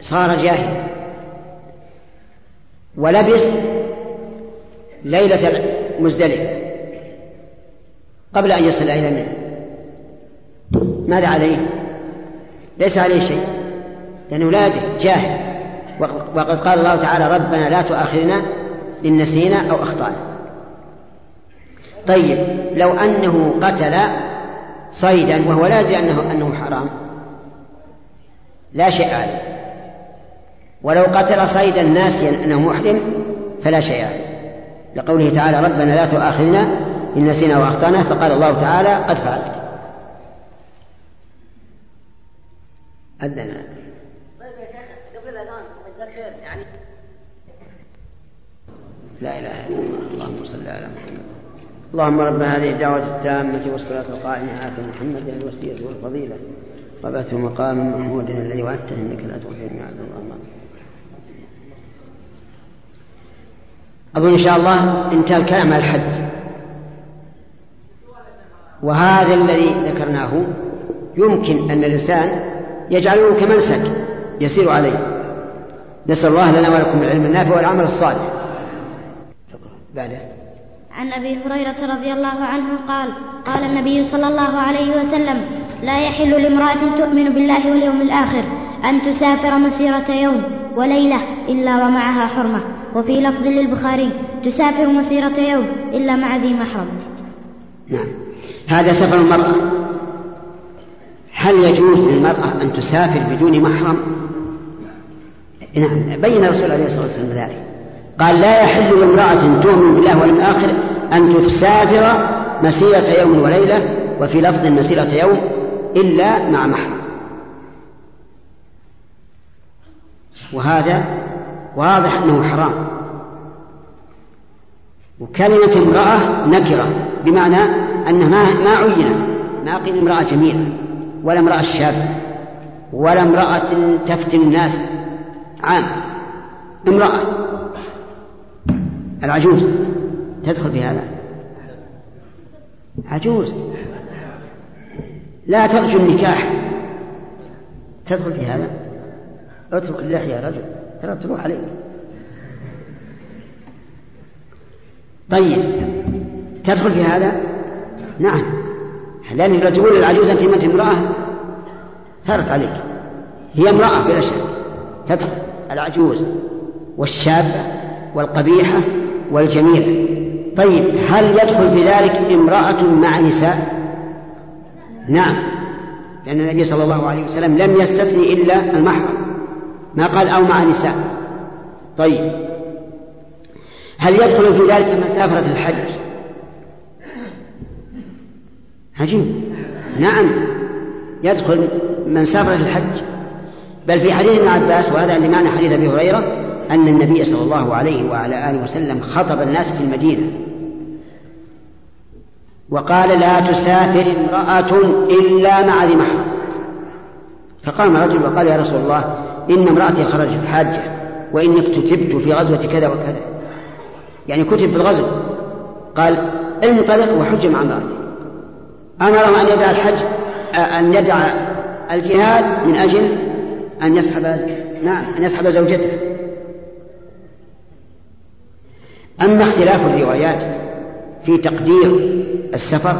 صار جاهلا ولبس ليلة مزدلفة قبل أن يصل إلى منى ماذا عليه؟ ليس عليه شيء لأنه لا جاهل وقد قال الله تعالى ربنا لا تؤاخذنا إن نسينا أو أخطأنا طيب لو أنه قتل صيدا وهو لا يدري أنه أنه حرام. لا شيء عليه. ولو قتل صيدا ناسيا أنه محرم فلا شيء عليه. لقوله تعالى ربنا لا تؤاخذنا إن نسينا وأخطأنا فقال الله تعالى قد فعلت. أذن. لا إله إلا الله اللهم صل على محمد. اللهم رب هذه الدعوة التامة والصلاة القائمة آت محمد الوسيلة والفضيلة. وبعثه مقام محمود الذي وعدته إنك لا تخلف الميعاد اللهم أظن إن شاء الله انتهى الكلام على الحج. وهذا الذي ذكرناه يمكن أن الإنسان يجعله كمنسك يسير عليه. نسأل الله لنا ولكم العلم النافع والعمل الصالح. بعده. عن أبي هريرة رضي الله عنه قال قال النبي صلى الله عليه وسلم لا يحل لامرأة تؤمن بالله واليوم الآخر أن تسافر مسيرة يوم وليلة إلا ومعها حرمة. وفي لفظ للبخاري تسافر مسيرة يوم إلا مع ذي محرم. نعم. هذا سفر المرأة. هل يجوز للمرأة أن تسافر بدون محرم؟ نعم. بين الرسول عليه الصلاه والسلام ذلك. قال لا يحل لامرأة تؤمن بالله واليوم الآخر أن تسافر مسيرة يوم وليلة وفي لفظ مسيرة يوم إلا مع محرم. وهذا واضح أنه حرام. وكلمة امرأة نكرة بمعنى أنها ما عينت ما قيل امرأة جميلة ولا امرأة شابة ولا امرأة تفتن الناس عام امرأة. العجوز. تدخل في هذا. عجوز. لا ترجو النكاح. تدخل في هذا. اترك اللحية يا رجل. ترى تروح عليك. طيب. تدخل في هذا؟ نعم. لأن إذا تقول للعجوز أنت ما أنت امرأة ثارت عليك. هي امرأة بلا شك. تدخل. العجوز والشابة والقبيحة والجميلة طيب هل يدخل في ذلك امرأة مع نساء؟ نعم لأن النبي صلى الله عليه وسلم لم يستثني إلا المحرم. ما قال أو مع نساء. طيب هل يدخل في ذلك مسافرة الحج؟ عجيب. نعم يدخل من سافر الحج. بل في حديث ابن عباس وهذا لمعنى حديث أبي هريرة أن النبي صلى الله عليه وعلى آله وسلم خطب الناس في المدينة. وقال لا تسافر امرأة إلا مع ذي محرم. فقام رجل وقال يا رسول الله إن امرأتي خرجت حاجة وإنك كتبت في غزوة كذا وكذا. يعني كتب في الغزو. قال انطلق وحج مع امرأتي أمره أن يدع الحج أن يدع الجهاد من أجل أن يسحب نعم أن يسحب زوجته. أما اختلاف الروايات في تقدير السفر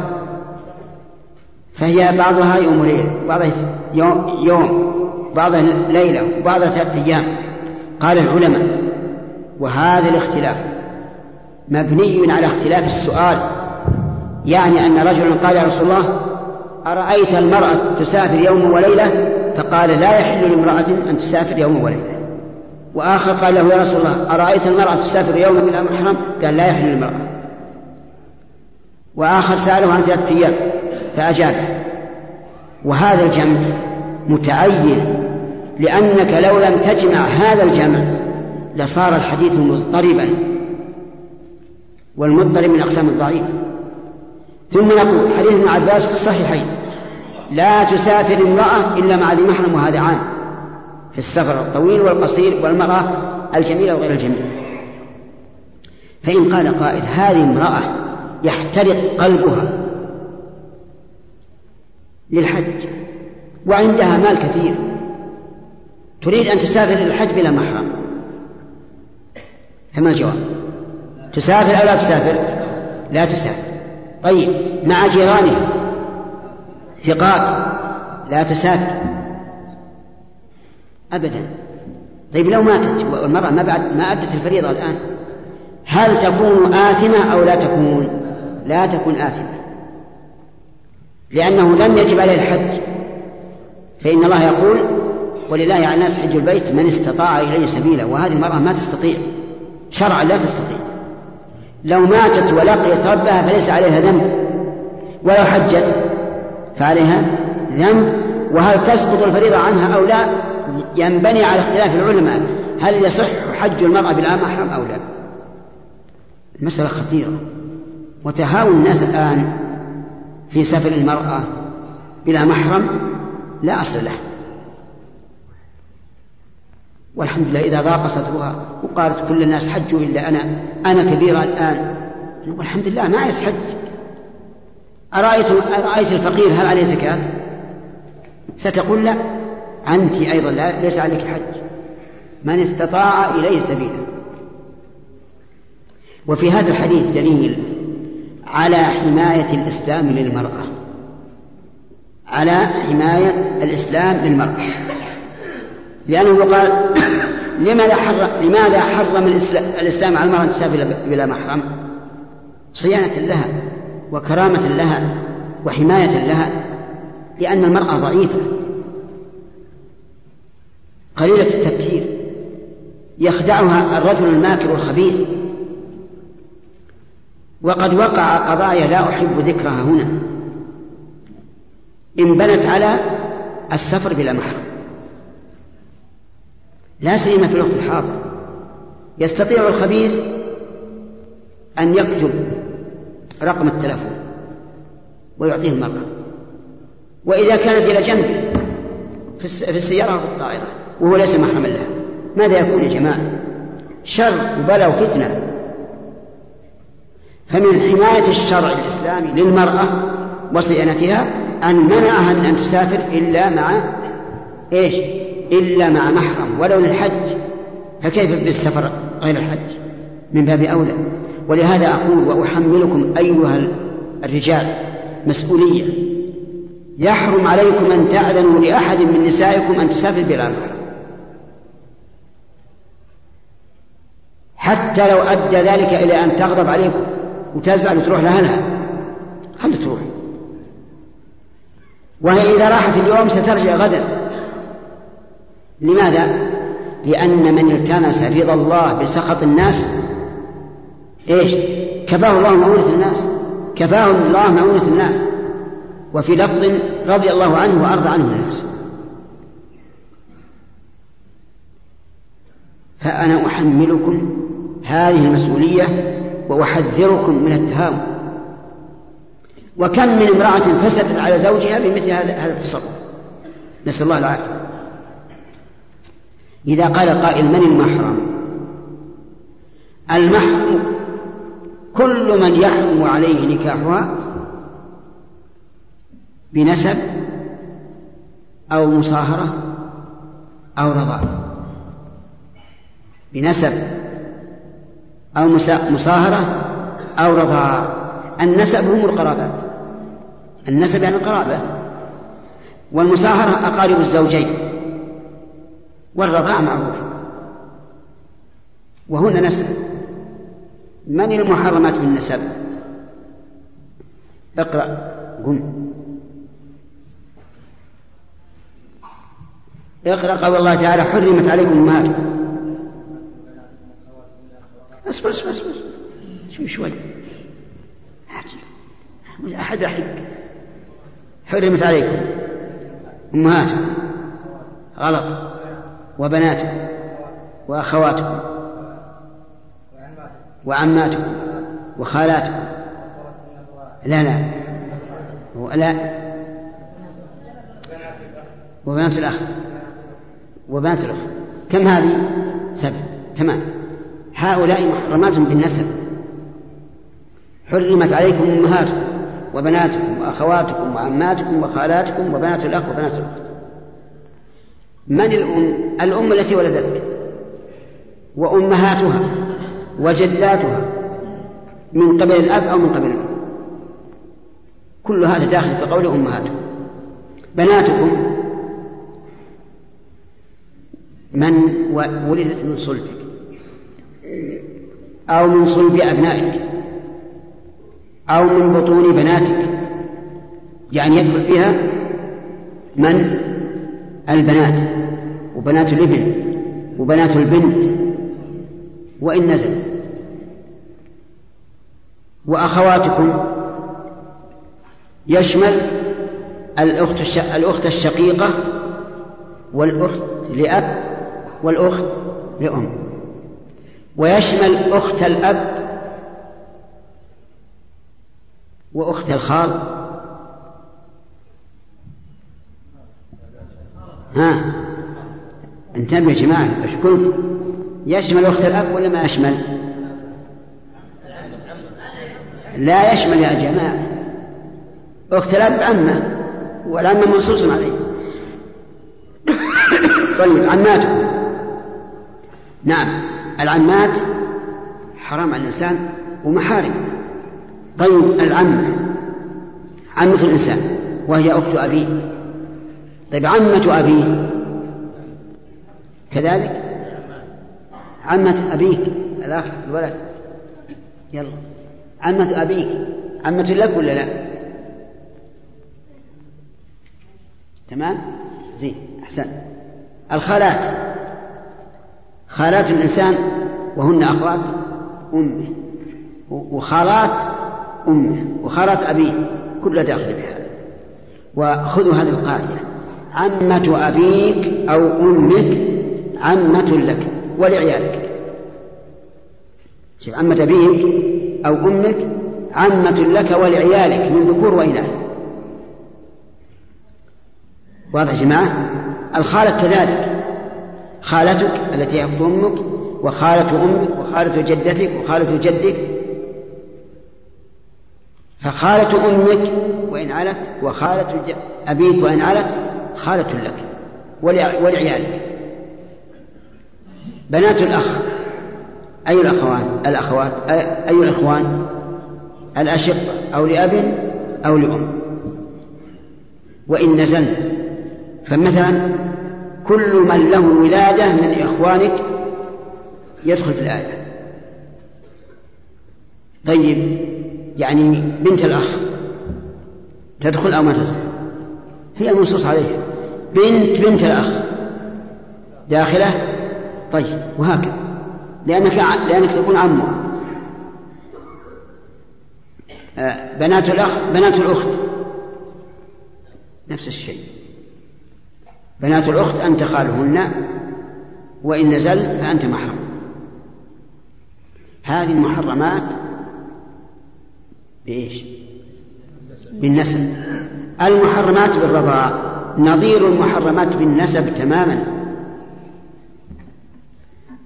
فهي بعضها يوم وليلة بعضها يوم, يوم بعضها ليلة وبعضها ثلاثة أيام. قال العلماء وهذا الاختلاف مبني على اختلاف السؤال يعني أن رجلا قال يا رسول الله أرأيت المرأة تسافر يوم وليلة؟ فقال لا يحل لامرأة أن تسافر يوم وليلة. وآخر قال له يا رسول الله أرأيت المرأة تسافر يوما بلا محرم؟ قال لا يحل للمرأة. وآخر سأله عن ثلاثة أيام فأجاب. وهذا الجمع متعين لأنك لو لم تجمع هذا الجمع لصار الحديث مضطربا والمضطرب من أقسام الضعيف. ثم نقول حديث ابن عباس في الصحيحين لا تسافر امرأة إلا مع ذي محرم وهذا عام. في السفر الطويل والقصير والمرأة الجميلة وغير الجميلة فإن قال قائل هذه امرأة يحترق قلبها للحج وعندها مال كثير تريد أن تسافر إلى الحج بلا محرم. فما الجواب؟ تسافر أو لا تسافر؟ لا تسافر. طيب مع جيرانها ثقات لا تسافر. أبدا. طيب لو ماتت والمرأة ما بعد ما أدت الفريضة الآن هل تكون آثمة أو لا تكون؟ لا تكون آثمة. لأنه لم يجب عليه الحج. فإن الله يقول ولله على الناس حج البيت من استطاع إليه سبيلا. وهذه المرأة ما تستطيع. شرعا لا تستطيع. لو ماتت ولقيت ربها فليس عليها ذنب. ولو حجت فعليها ذنب. وهل تسقط الفريضة عنها أو لا؟ ينبني على اختلاف العلماء هل يصح حج المرأة بلا محرم أو لا؟ المسألة خطيرة. وتهاون الناس الآن في سفر المرأة بلا محرم لا أصل له. والحمد لله إذا ضاق صدرها وقالت كل الناس حجوا إلا أنا أنا كبيرة الآن. والحمد لله ما يسحج أرأيت أرأيت الفقير هل عليه زكاة؟ ستقول لا. أنت أيضا لا ليس عليك حج. من استطاع إليه سبيلا. وفي هذا الحديث دليل على حماية الإسلام للمرأة. على حماية الإسلام للمرأة. لأنه قال لماذا حرم لماذا حرم الإسلام على المرأة أن تسافر بلا محرم؟ صيانة لها وكرامة لها وحماية لها لأن المرأة ضعيفة. قليلة التفكير يخدعها الرجل الماكر الخبيث. وقد وقع قضايا لا أحب ذكرها هنا. انبنت على السفر بلا محرم. لا سيما في الوقت الحاضر. يستطيع الخبيث أن يكتب رقم التلفون ويعطيه المرأة وإذا كانت إلى جنبه في السيارة أو في الطائرة. وهو ليس محرما لها ماذا يكون يا جماعة؟ شر وبلاء وفتنة. فمن حماية الشرع الإسلامي للمرأة وصيانتها أن منعها من أن تسافر إلا مع إيش؟ إلا مع محرم ولو للحج. فكيف بالسفر غير الحج؟ من باب أولى. ولهذا أقول وأحملكم أيها الرجال مسؤولية. يحرم عليكم أن تأذنوا لأحد من نسائكم أن تسافر بلا محرم حتى لو أدى ذلك إلى أن تغضب عليكم وتزعل وتروح لأهلها خلي تروح. وهي إذا راحت اليوم سترجع غدا. لماذا؟ لأن من التمس رضا الله بسخط الناس إيش؟ كفاه الله مؤونة الناس. كفاه الله مؤونة الناس. وفي لفظ رضي الله عنه وأرضى عنه الناس. فأنا أحملكم هذه المسؤولية وأحذركم من التهاون. وكم من امرأة فسدت على زوجها بمثل هذا هذا التصرف. نسأل الله العافية. إذا قال قائل من المحرم؟ المحرم كل من يحرم عليه نكاحها بنسب أو مصاهرة أو رضاعة بنسب أو مصاهرة أو رضاعة النسب هم القرابات. النسب يعني القرابة. والمصاهرة أقارب الزوجين. والرضاعة معروف. وهن نسب من المحرمات بالنسب؟ اقرأ. قم. اقرأ قول الله تعالى حرمت عليكم أمهاتكم اصبر اصبر اصبر. شوي. شوي أحد حق حرمت عليكم. أمهاتكم غلط. وبناتكم. وأخواتكم. وعماتكم. وخالاتكم. لا لا. لا. وبنات الأخ. وبنات الأخ. كم هذه؟ سبع. تمام. هؤلاء محرمات بالنسب. حرمت عليكم أمهاتكم وبناتكم وأخواتكم وعماتكم وخالاتكم وبنات الأخ وبنات الأخت. من الأم؟ الأم التي ولدتك. وأمهاتها وجداتها من قبل الأب أو من قبل الأم. كل هذا داخل في قول أمهاتكم. بناتكم من ولدت من صلبك. أو من صلب أبنائك أو من بطون بناتك. يعني يدخل فيها من؟ البنات وبنات الإبن وبنات البنت. وإن نزل. وأخواتكم يشمل الأخت الأخت الشقيقة والأخت لأب والأخت لأم. ويشمل أخت الأب وأخت الخال. ها؟ انتبهوا يا جماعة إيش قلت؟ يشمل أخت الأب ولا ما يشمل؟ لا يشمل يا جماعة. أخت الأب عمة والعمة منصوص عليه. طيب عماتكم. نعم. العمات حرام على الإنسان ومحارم. طيب العمة عمة الإنسان وهي أخت أبيه. طيب عمة أبيه كذلك؟ عمة أبيك الأخ الولد. يلا. عمة أبيك عمة لك ولا لا؟ تمام؟ زين أحسن. الخالات. خالات الإنسان وهن أخوات أمه وخالات أمه وخالات أبيه كلها داخل بهذا. وخذوا هذه القاعدة. عمة أبيك أو أمك عمة لك ولعيالك. عمة أبيك أو أمك عمة لك ولعيالك من ذكور وإناث. واضح يا جماعة؟ الخالة كذلك. خالتك التي هي أمك وخالة أمك وخالة جدتك وخالة جدك. فخالة أمك وإن علت وخالة أبيك وإن علت خالة لك ولعيالك. بنات الأخ أي الأخوان؟ الأخوات أي الإخوان؟ الأشقة أو لأب أو لأم. وإن نزلن فمثلا كل من له ولادة من إخوانك يدخل في الآية. طيب يعني بنت الأخ تدخل أو ما تدخل؟ هي المنصوص عليها. بنت بنت الأخ داخلة؟ طيب وهكذا. لأنك لأنك تكون عمها آه، بنات الأخ بنات الأخت. نفس الشيء. بنات الأخت أنت خالهن وإن نزل فأنت محرم. هذه المحرمات بإيش؟ بالنسب. المحرمات بالرضاء. نظير المحرمات بالنسب تماما.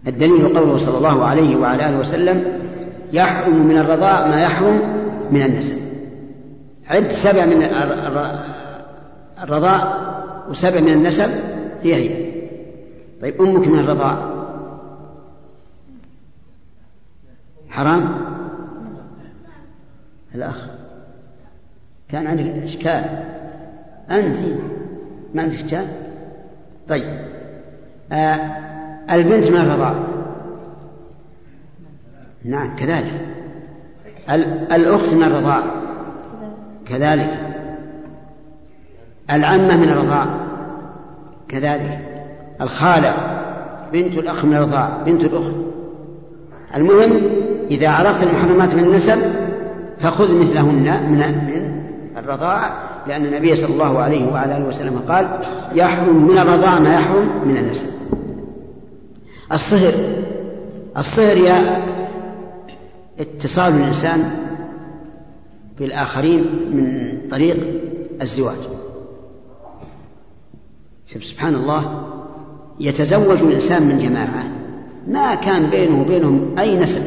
الدليل قوله صلى الله عليه وعلى آله وسلم يحرم من الرضاء ما يحرم من النسب. عد سبع من الرضاء وسبع من النسب هي هي طيب أمك من الرضاء حرام؟ الأخ. كان عندك إشكال. أنت ما عندك إشكال؟ طيب. آه البنت من الرضاع. نعم كذلك. الأخت من الرضاع. كذلك. العمة من الرضاع. كذلك الخالة بنت الأخ من الرضاع بنت الأخت. المهم إذا عرفت المحرمات من النسب فخذ مثلهن من من الرضاعة لأن النبي صلى الله عليه وعلى آله وسلم قال يحرم من الرضاعة ما يحرم من النسب. الصهر الصهر يا اتصال الإنسان بالآخرين من طريق الزواج. شوف سبحان الله يتزوج الإنسان من جماعة. ما كان بينه وبينهم أي نسب.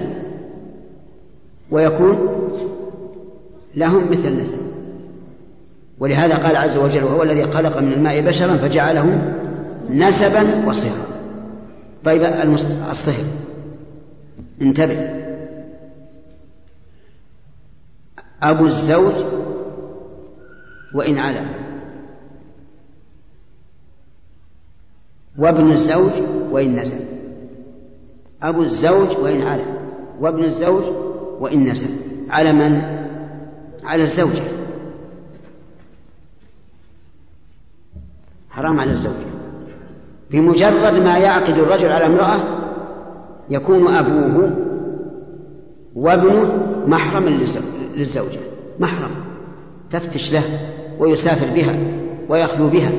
ويكون لهم مثل نسب. ولهذا قال عز وجل وهو الذي خلق من الماء بشرا فجعله نسبا وصهرا. طيب الصهر. انتبه. أبو الزوج وإن علا وابن الزوج وإن نزل. أبو الزوج وإن علا وابن الزوج وإن نزل. على من؟ على الزوجة. حرام على الزوجة. بمجرد ما يعقد الرجل على امرأة يكون أبوه وابنه محرما للزوجة. محرم. تفتش له ويسافر بها ويخلو بها.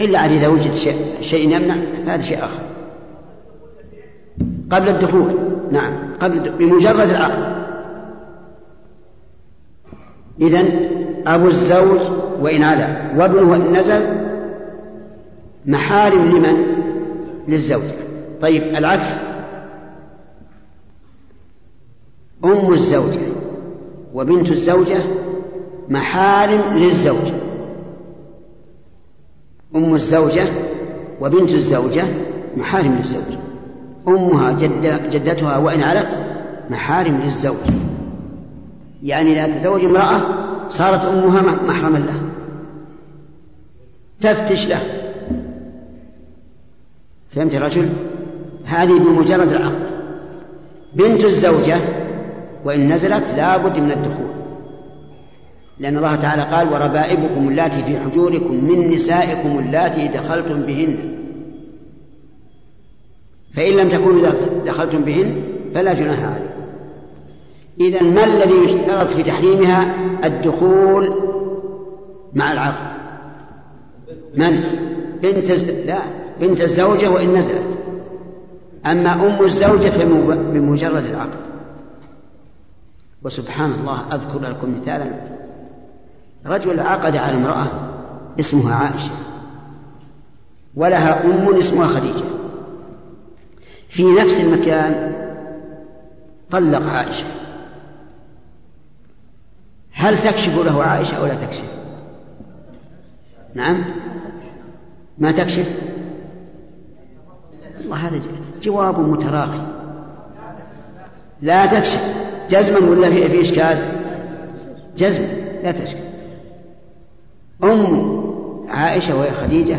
إلا عن إذا وجد شيء, شيء يمنع فهذا شيء آخر. قبل الدخول نعم. قبل بمجرد العقد إذن أبو الزوج وإن علا. وابنه وإن نزل محارم لمن؟ للزوجة طيب العكس. أم الزوجة وبنت الزوجة محارم للزوجة أم الزوجة وبنت الزوجة محارم للزوج. أمها جد جدتها وإن علت محارم للزوج. يعني إذا تزوج امرأة صارت أمها محرما له. تفتش له. فهمت الرجل هذه بمجرد العقد. بنت الزوجة وإن نزلت لا بد من الدخول. لأن الله تعالى قال وربائبكم اللاتي في حجوركم من نسائكم اللاتي دخلتم بهن. فإن لم تكونوا دخلتم بهن فلا جناح عليكم. إذا ما الذي يشترط في تحريمها؟ الدخول مع العقد. من؟ بنت لا بنت الزوجة وإن نزلت. أما أم الزوجة فبمجرد العقد. وسبحان الله أذكر لكم مثالا. رجل عقد على امرأة اسمها عائشة ولها أم اسمها خديجة. في نفس المكان طلق عائشة. هل تكشف له عائشة أو لا تكشف؟ نعم. ما تكشف؟ الله هذا جواب متراخي. لا تكشف. جزما ولا في, إشكال؟ جزما. لا تشكل أم عائشة وهي خديجة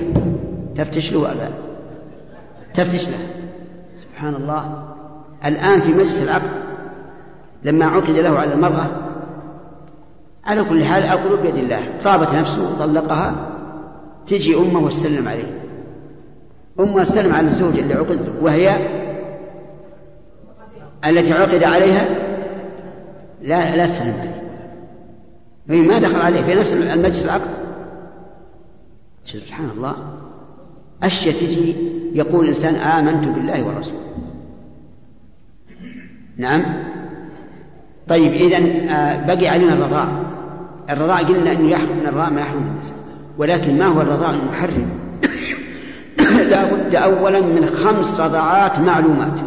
تفتش له ولا تفتش له. سبحان الله. الآن في مجلس العقد لما عقد له على المرأة على كل حال أقول بيد الله طابت نفسه وطلقها تجي أمه واستلم عليه. أمه استلم على الزوج اللي عقد وهي التي عقد عليها؟ لا لا تسلم عليه. ما دخل عليه في نفس المجلس العقد. سبحان الله. أشياء تجي يقول الإنسان آمنت بالله ورسوله. نعم. طيب إذا آه، بقي علينا الرضاع. الرضاع قلنا أنه يحرم من الرضاع ما يحرم من النساء ولكن ما هو الرضاع المحرم؟ لا بد أولا من خمس رضعات معلومات.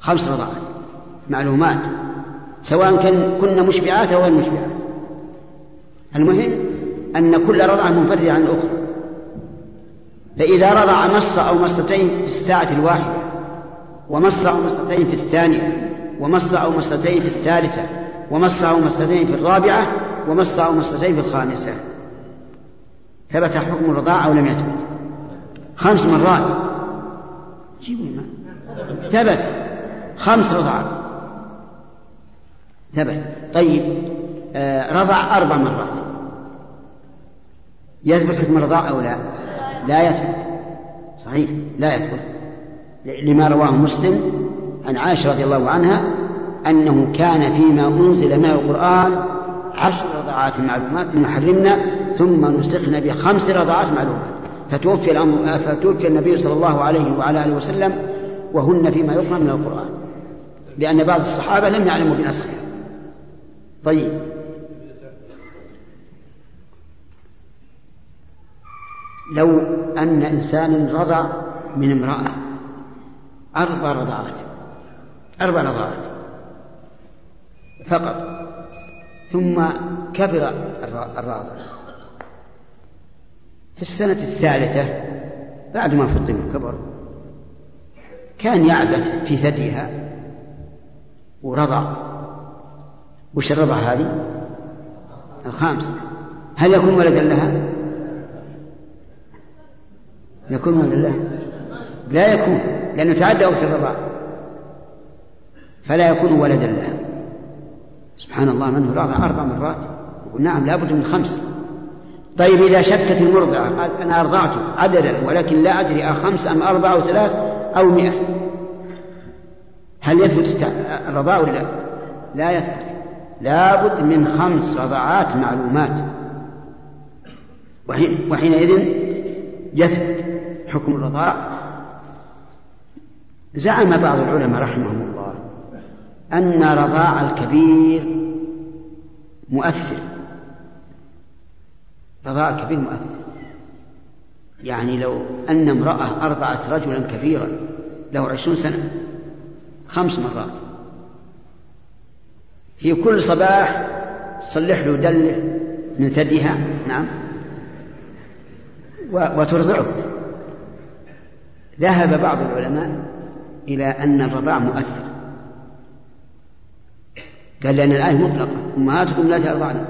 خمس رضعات معلومات سواء كان كنا مشبعات أو غير مشبعات. المهم أن كل رضعة منفردة عن الأخرى. فإذا رضع مص أو مصتين في الساعة الواحدة ومص أو مصتين في الثانية ومص أو مصتين في الثالثة ومص أو مصتين في الرابعة ومص أو مصتين في الخامسة. ثبت حكم الرضاعة أو لم يثبت؟ خمس مرات. جيبوا ثبت. خمس رضعات ثبت. طيب آه رضع أربع مرات. يثبت حكم الرضاع أو لا؟ لا يثبت. صحيح. لا يثبت. لما رواه مسلم عن عائشة رضي الله عنها أنه كان فيما أنزل من القرآن عشر رضعات معلومات محرمنا ثم نسخنا بخمس رضعات معلومات. فتوفي الأمر فتوفي النبي صلى الله عليه وعلى آله وسلم وهن فيما يقرأ من القرآن. لأن بعض الصحابة لم يعلموا بنسخها. طيب. لو أن إنسانا رضع من امرأة أربع رضعات أربع رضعات فقط ثم كبر الراضع في السنة الثالثة بعد ما فطم وكبر كان يعبث في ثديها ورضع وش الرضع هذه؟ الخامسة هل يكون ولدا لها؟ يكون ولدا لها؟ لا يكون لأنه تعدى وقت الرضاع فلا يكون ولدا لها سبحان الله منه رضع أربع مرات. يقول نعم لابد من خمس. طيب إذا شكت المرضعة قال أنا أرضعته عددا ولكن لا أدري أخمس أم أربعة أو ثلاث أو مئة. هل يثبت الرضاع ولا لا؟ لا يثبت. لابد من خمس رضعات معلومات. وحين وحينئذ يثبت حكم الرضاع. زعم بعض العلماء رحمهم الله أن رضاع الكبير مؤثر. رضاع الكبير مؤثر. يعني لو أن امرأة أرضعت رجلا كبيرا له عشرون سنة خمس مرات. في كل صباح تصلح له دلة من ثديها. نعم. وترضعه. ذهب بعض العلماء إلى أن الرضاع مؤثر. قال لأن الآية مطلقة. أمهاتكم لا ترضعن.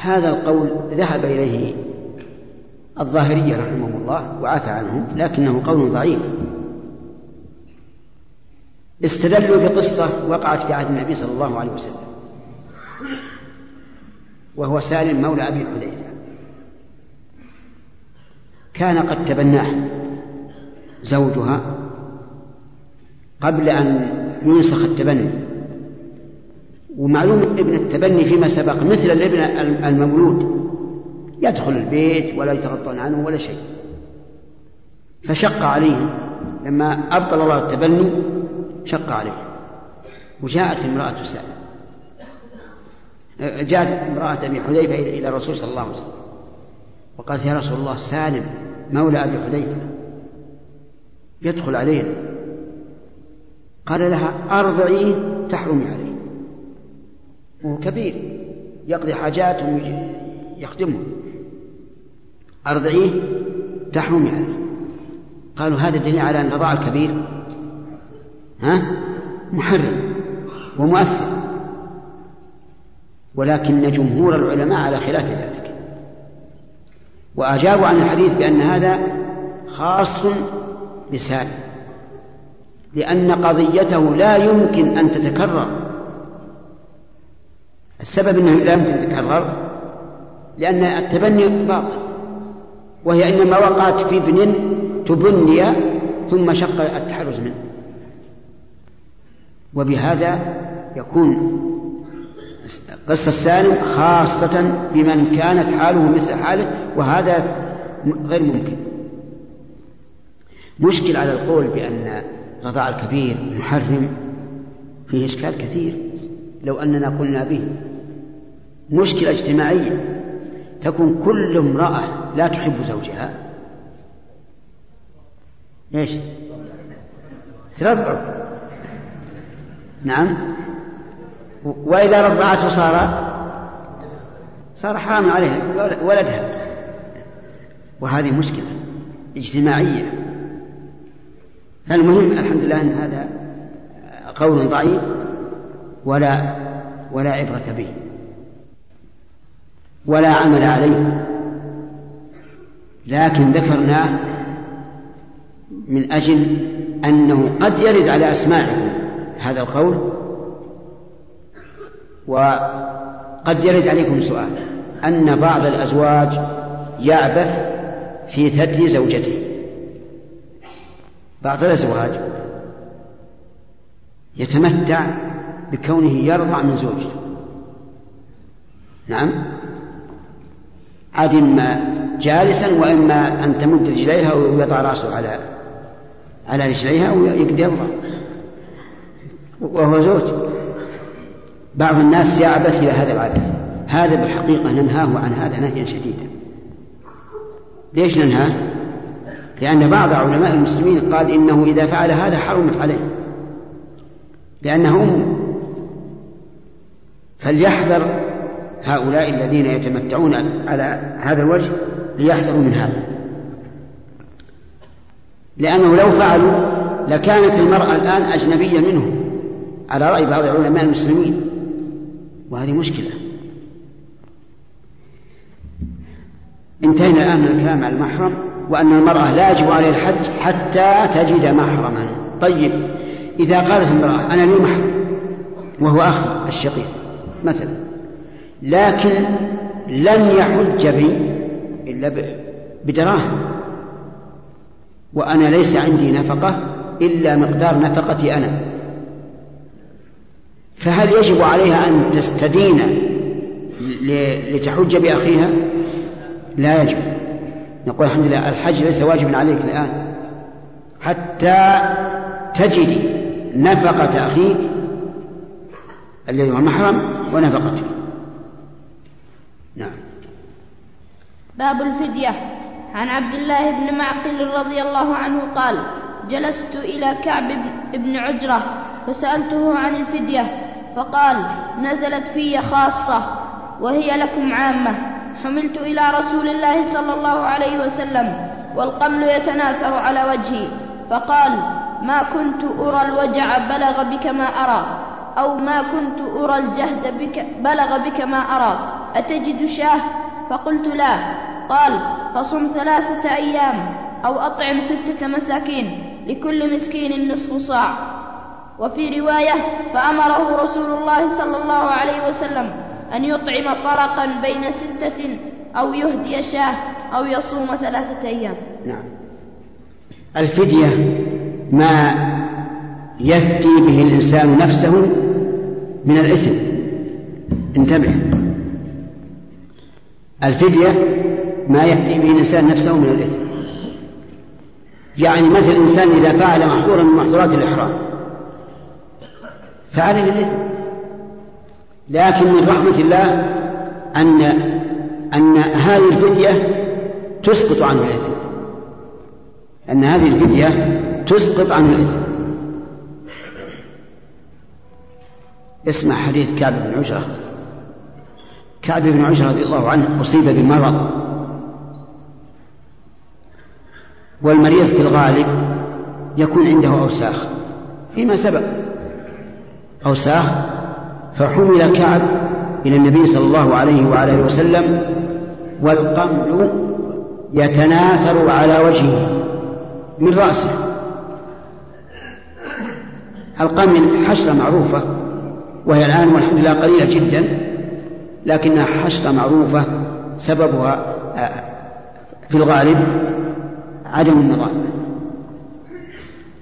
هذا القول ذهب إليه الظاهرية رحمهم الله وعفى عنهم لكنه قول ضعيف. استدلوا بقصة وقعت في عهد النبي صلى الله عليه وسلم. وهو سالم مولى أبي حذيفة. كان قد تبناه زوجها قبل أن ينسخ التبني. ومعلوم ابن التبني فيما سبق مثل الابن المولود. يدخل البيت ولا يتغطون عنه ولا شيء. فشق عليهم لما أبطل الله التبني شق عليه. وجاءت امرأة سالم جاءت امرأة أبي حذيفة إلى الرسول صلى الله عليه وسلم وقالت يا رسول الله سالم مولى أبي حذيفة يدخل علينا. قال لها أرضعيه تحرمي عليه وهو كبير يقضي حاجات يخدمه أرضعيه تحرمي عليه قالوا هذا دليل على أن رضاع الكبير ها؟ محرم ومؤثر. ولكن جمهور العلماء على خلاف ذلك. وأجابوا عن الحديث بأن هذا خاص بسالم لأن قضيته لا يمكن أن تتكرر. السبب أنه لا يمكن تتكرر لأن التبني باطل وهي إنما وقعت في ابن تبني ثم شق التحرز منه. وبهذا يكون قصة سالم خاصة بمن كانت حاله مثل حاله وهذا غير ممكن. مشكل على القول بأن رضاع الكبير محرم فيه إشكال كثير لو أننا قلنا به. مشكلة اجتماعية. تكون كل امرأة لا تحب زوجها. إيش؟ ترضعه نعم؟ وإذا رضعته صار صار حرام عليه ولدها. وهذه مشكلة اجتماعية. فالمهم الحمد لله أن هذا قول ضعيف ولا ولا عبرة به. ولا عمل عليه. لكن ذكرناه من أجل أنه قد يرد على أسماعكم هذا القول وقد يرد عليكم سؤال. أن بعض الأزواج يعبث في ثدي زوجته. بعض الأزواج يتمتع بكونه يرضع من زوجته. نعم. عاد إما جالسا وإما أن تمد رجليها ويضع رأسه على على رجليها ويقدر وهو زوج. بعض الناس يعبث إلى هذا العبث هذا بالحقيقة ننهاه عن هذا نهيا شديدا. ليش ننهاه؟ لأن بعض علماء المسلمين قال إنه إذا فعل هذا حرمت عليه. لأنه فليحذر هؤلاء الذين يتمتعون على هذا الوجه ليحذروا من هذا. لأنه لو فعلوا لكانت المرأة الآن أجنبية منهم. على رأي بعض علماء المسلمين. وهذه مشكلة. انتهينا الآن من الكلام على المحرم وأن المرأة لا يجب عليها الحج حتى تجد محرما. طيب إذا قالت المرأة أنا لي محرم وهو أخي الشقيق مثلا لكن لن يحج بي إلا بدراهم وأنا ليس عندي نفقة إلا مقدار نفقتي أنا. فهل يجب عليها أن تستدين لتحج بأخيها؟ لا يجب. نقول الحمد لله الحج ليس واجبا عليك الآن. حتى تجدي نفقة أخيك الذي هو محرم ونفقتك نعم. باب الفدية. عن عبد الله بن معقل رضي الله عنه قال جلست إلى كعب بن عجرة فسألته عن الفدية. فقال نزلت في خاصة وهي لكم عامة. حملت إلى رسول الله صلى الله عليه وسلم والقمل يتناثر على وجهي. فقال ما كنت أرى الوجع بلغ بك ما أرى أو ما كنت أرى الجهد بك بلغ بك ما أرى. أتجد شاه؟ فقلت لا. قال فصم ثلاثة أيام أو أطعم ستة مساكين لكل مسكين نصف صاع. وفي رواية فأمره رسول الله صلى الله عليه وسلم أن يطعم فرقا بين ستة أو يهدي شاة أو يصوم ثلاثة أيام. نعم. الفدية ما يفدي به الإنسان نفسه من الإثم. انتبه. الفدية ما يفدي به الإنسان نفسه من الإثم. يعني مثل الإنسان إذا فعل محظورا من محظورات الإحرام. فعليه الإثم لكن من رحمة الله أن أن هذه الفدية تسقط عنه الإثم. أن هذه الفدية تسقط عنه الإثم. اسمع حديث كعب بن عجرة. كعب بن عجرة رضي الله عنه أصيب بمرض. والمريض في الغالب يكون عنده أوساخ. فيما سبق. أوساخ فحمل كعب إلى النبي صلى الله عليه وعلى آله وسلم والقمل يتناثر على وجهه من رأسه. القمل حشرة معروفة وهي الآن والحمد لله قليلة جدا لكنها حشرة معروفة سببها آه، في الغالب عدم النظام.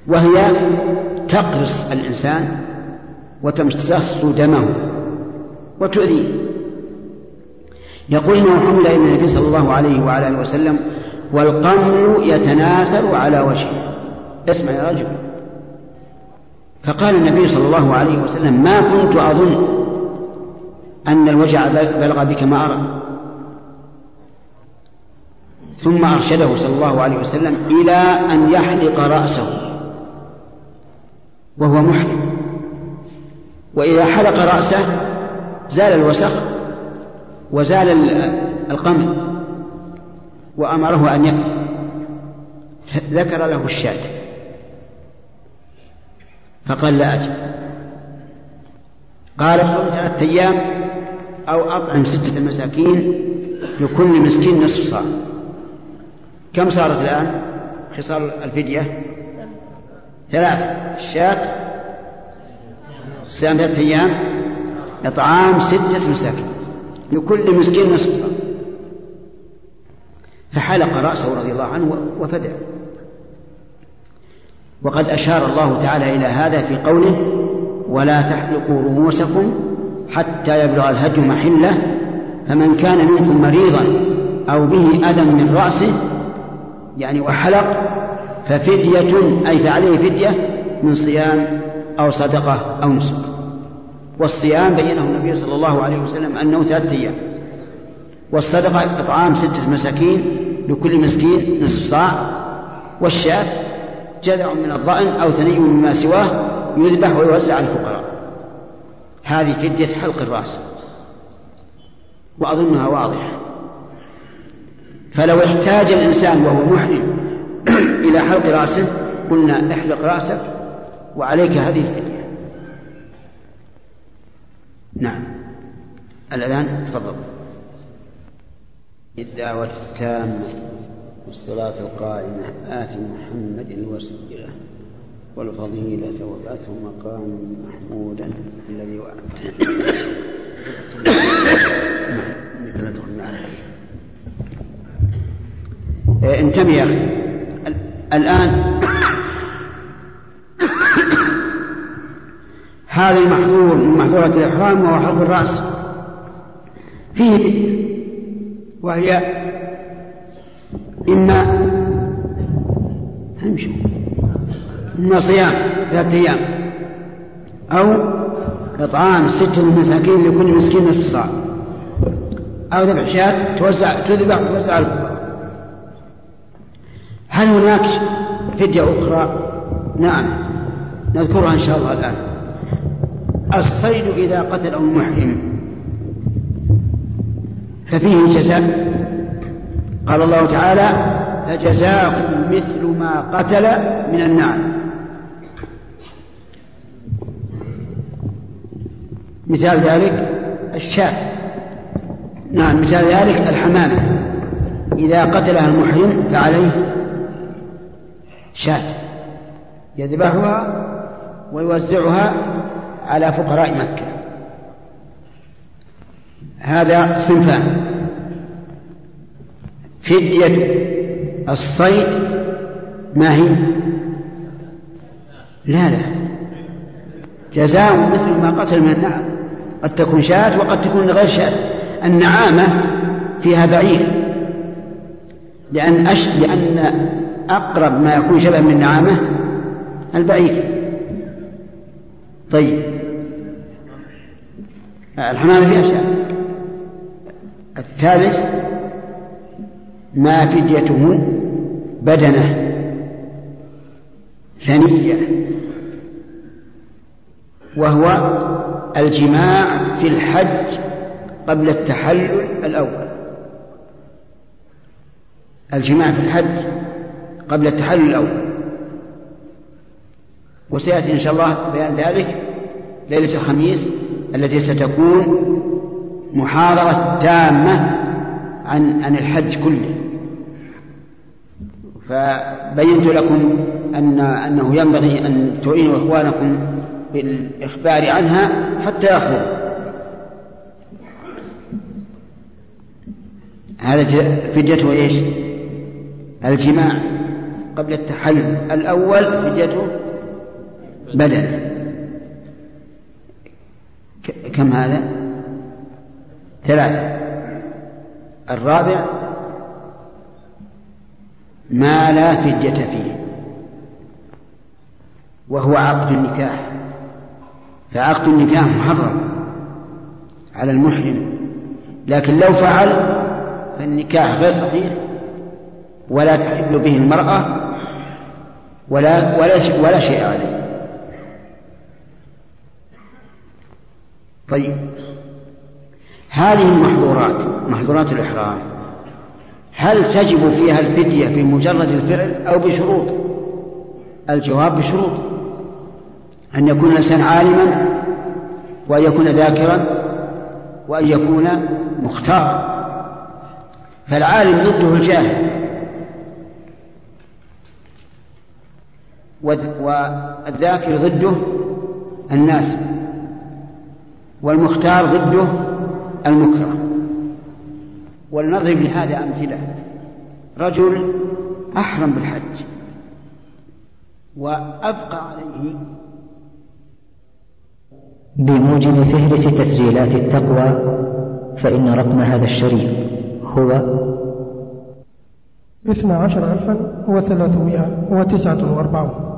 وهي تقرص الإنسان وتمتص دمه وتؤذيه. يقول إنه حمل إلى النبي صلى الله عليه وعلى آله وسلم والقمل يتناثر على وجهه. اسمع يا رجل. فقال النبي صلى الله عليه وسلم ما كنت أظن أن الوجع بلغ بك ما أرى. ثم أرشده صلى الله عليه وسلم إلى أن يحلق رأسه وهو محرم. وإذا حلق رأسه زال الوسخ وزال القمع وأمره أن يأكل. ذكر له الشاة. فقال لا أجد. قال صوم ثلاثة أيام أو أطعم ستة مساكين لكل مسكين نصف صاع. كم صارت الآن؟ خصال الفدية؟ ثلاثة. الشاة صيام ثلاثة أيام إطعام ستة مساكين لكل مسكين نصف فحلق رأسه رضي الله عنه وفدع وقد أشار الله تعالى إلى هذا في قوله ولا تحلقوا رؤوسكم حتى يبلغ الهدي محلة فمن كان منكم مريضا أو به أذى من رأسه يعني وحلق ففدية أي فعليه فدية من صيام أو صدقة أو نسك. والصيام بينه النبي صلى الله عليه وسلم أنه ثلاثة أيام. والصدقة إطعام ستة مساكين لكل مسكين نصف صاع. والشاة جذع من الضأن أو ثني مما سواه يذبح ويوزع على الفقراء. هذه فدية حلق الرأس. وأظنها واضحة. فلو احتاج الإنسان وهو محرم إلى حلق رأسه قلنا احلق رأسك وعليك هذه الفدية نعم الأذان تفضل الدعوة التامة والصلاة القائمة آت محمد الوسيلة والفضيلة وبعثه مقام محمودا الذي وعدته نعم إيه، انتبه يا أخي الآن هذا المحظور من محظورات الإحرام وهو حلق الرأس. فيه وهي إما إما صيام ثلاثة أيام. أو إطعام ستة مساكين لكل مسكين نصف صاع أو ذبح شاة توزع تذبح وتوزع هل هناك فدية أخرى؟ نعم. نذكرها إن شاء الله الآن. الصيد إذا قتله المحرم ففيه جزاء. قال الله تعالى فجزاكم مثل ما قتل من النعم مثال ذلك الشاة. نعم مثال ذلك الحمامة. إذا قتلها المحرم فعليه شاة. يذبحها ويوزعها على فقراء مكة. هذا صنفان. فدية الصيد ما هي؟ لا لا. جزاء مثل ما قتل من النعم. قد تكون شاة وقد تكون غير شاة. النعامة فيها بعير. لأن أش... لأن أقرب ما يكون شبه من النعامة البعير. طيب. الحمامة فيها شاة. الثالث ما فديته بدنه. ثنية. وهو الجماع في الحج قبل التحلل الأول. الجماع في الحج قبل التحلل الأول. وسيأتي إن شاء الله بيان ذلك ليلة الخميس التي ستكون محاضرة تامة عن عن الحج كله. فبينت لكم أن أنه ينبغي أن تعينوا إخوانكم بالإخبار عنها حتى يحضروا هذا فديته إيش؟ الجماع قبل التحلل. الأول فديته بدن كم هذا؟ ثلاثة. الرابع ما لا فدية فيه. وهو عقد النكاح. فعقد النكاح محرم على المحرم. لكن لو فعل فالنكاح غير صحيح. ولا تحل به المرأة ولا ولا شيء عليه. طيب. هذه المحظورات محظورات الإحرام. هل تجب فيها الفدية بمجرد الفعل أو بشروط؟ الجواب بشروط. أن يكون الإنسان عالما وأن يكون ذاكرا وأن يكون مختارا. فالعالم ضده الجاهل. والذاكر ضده الناس. والمختار ضده المكره. ولنضرب لهذا أمثلة. رجل أحرم بالحج وأبقى عليه بموجب فهرس تسجيلات التقوى فإن رقم هذا الشريط هو اثنا عشر ألفا وثلاثمائة وتسعة وأربعون.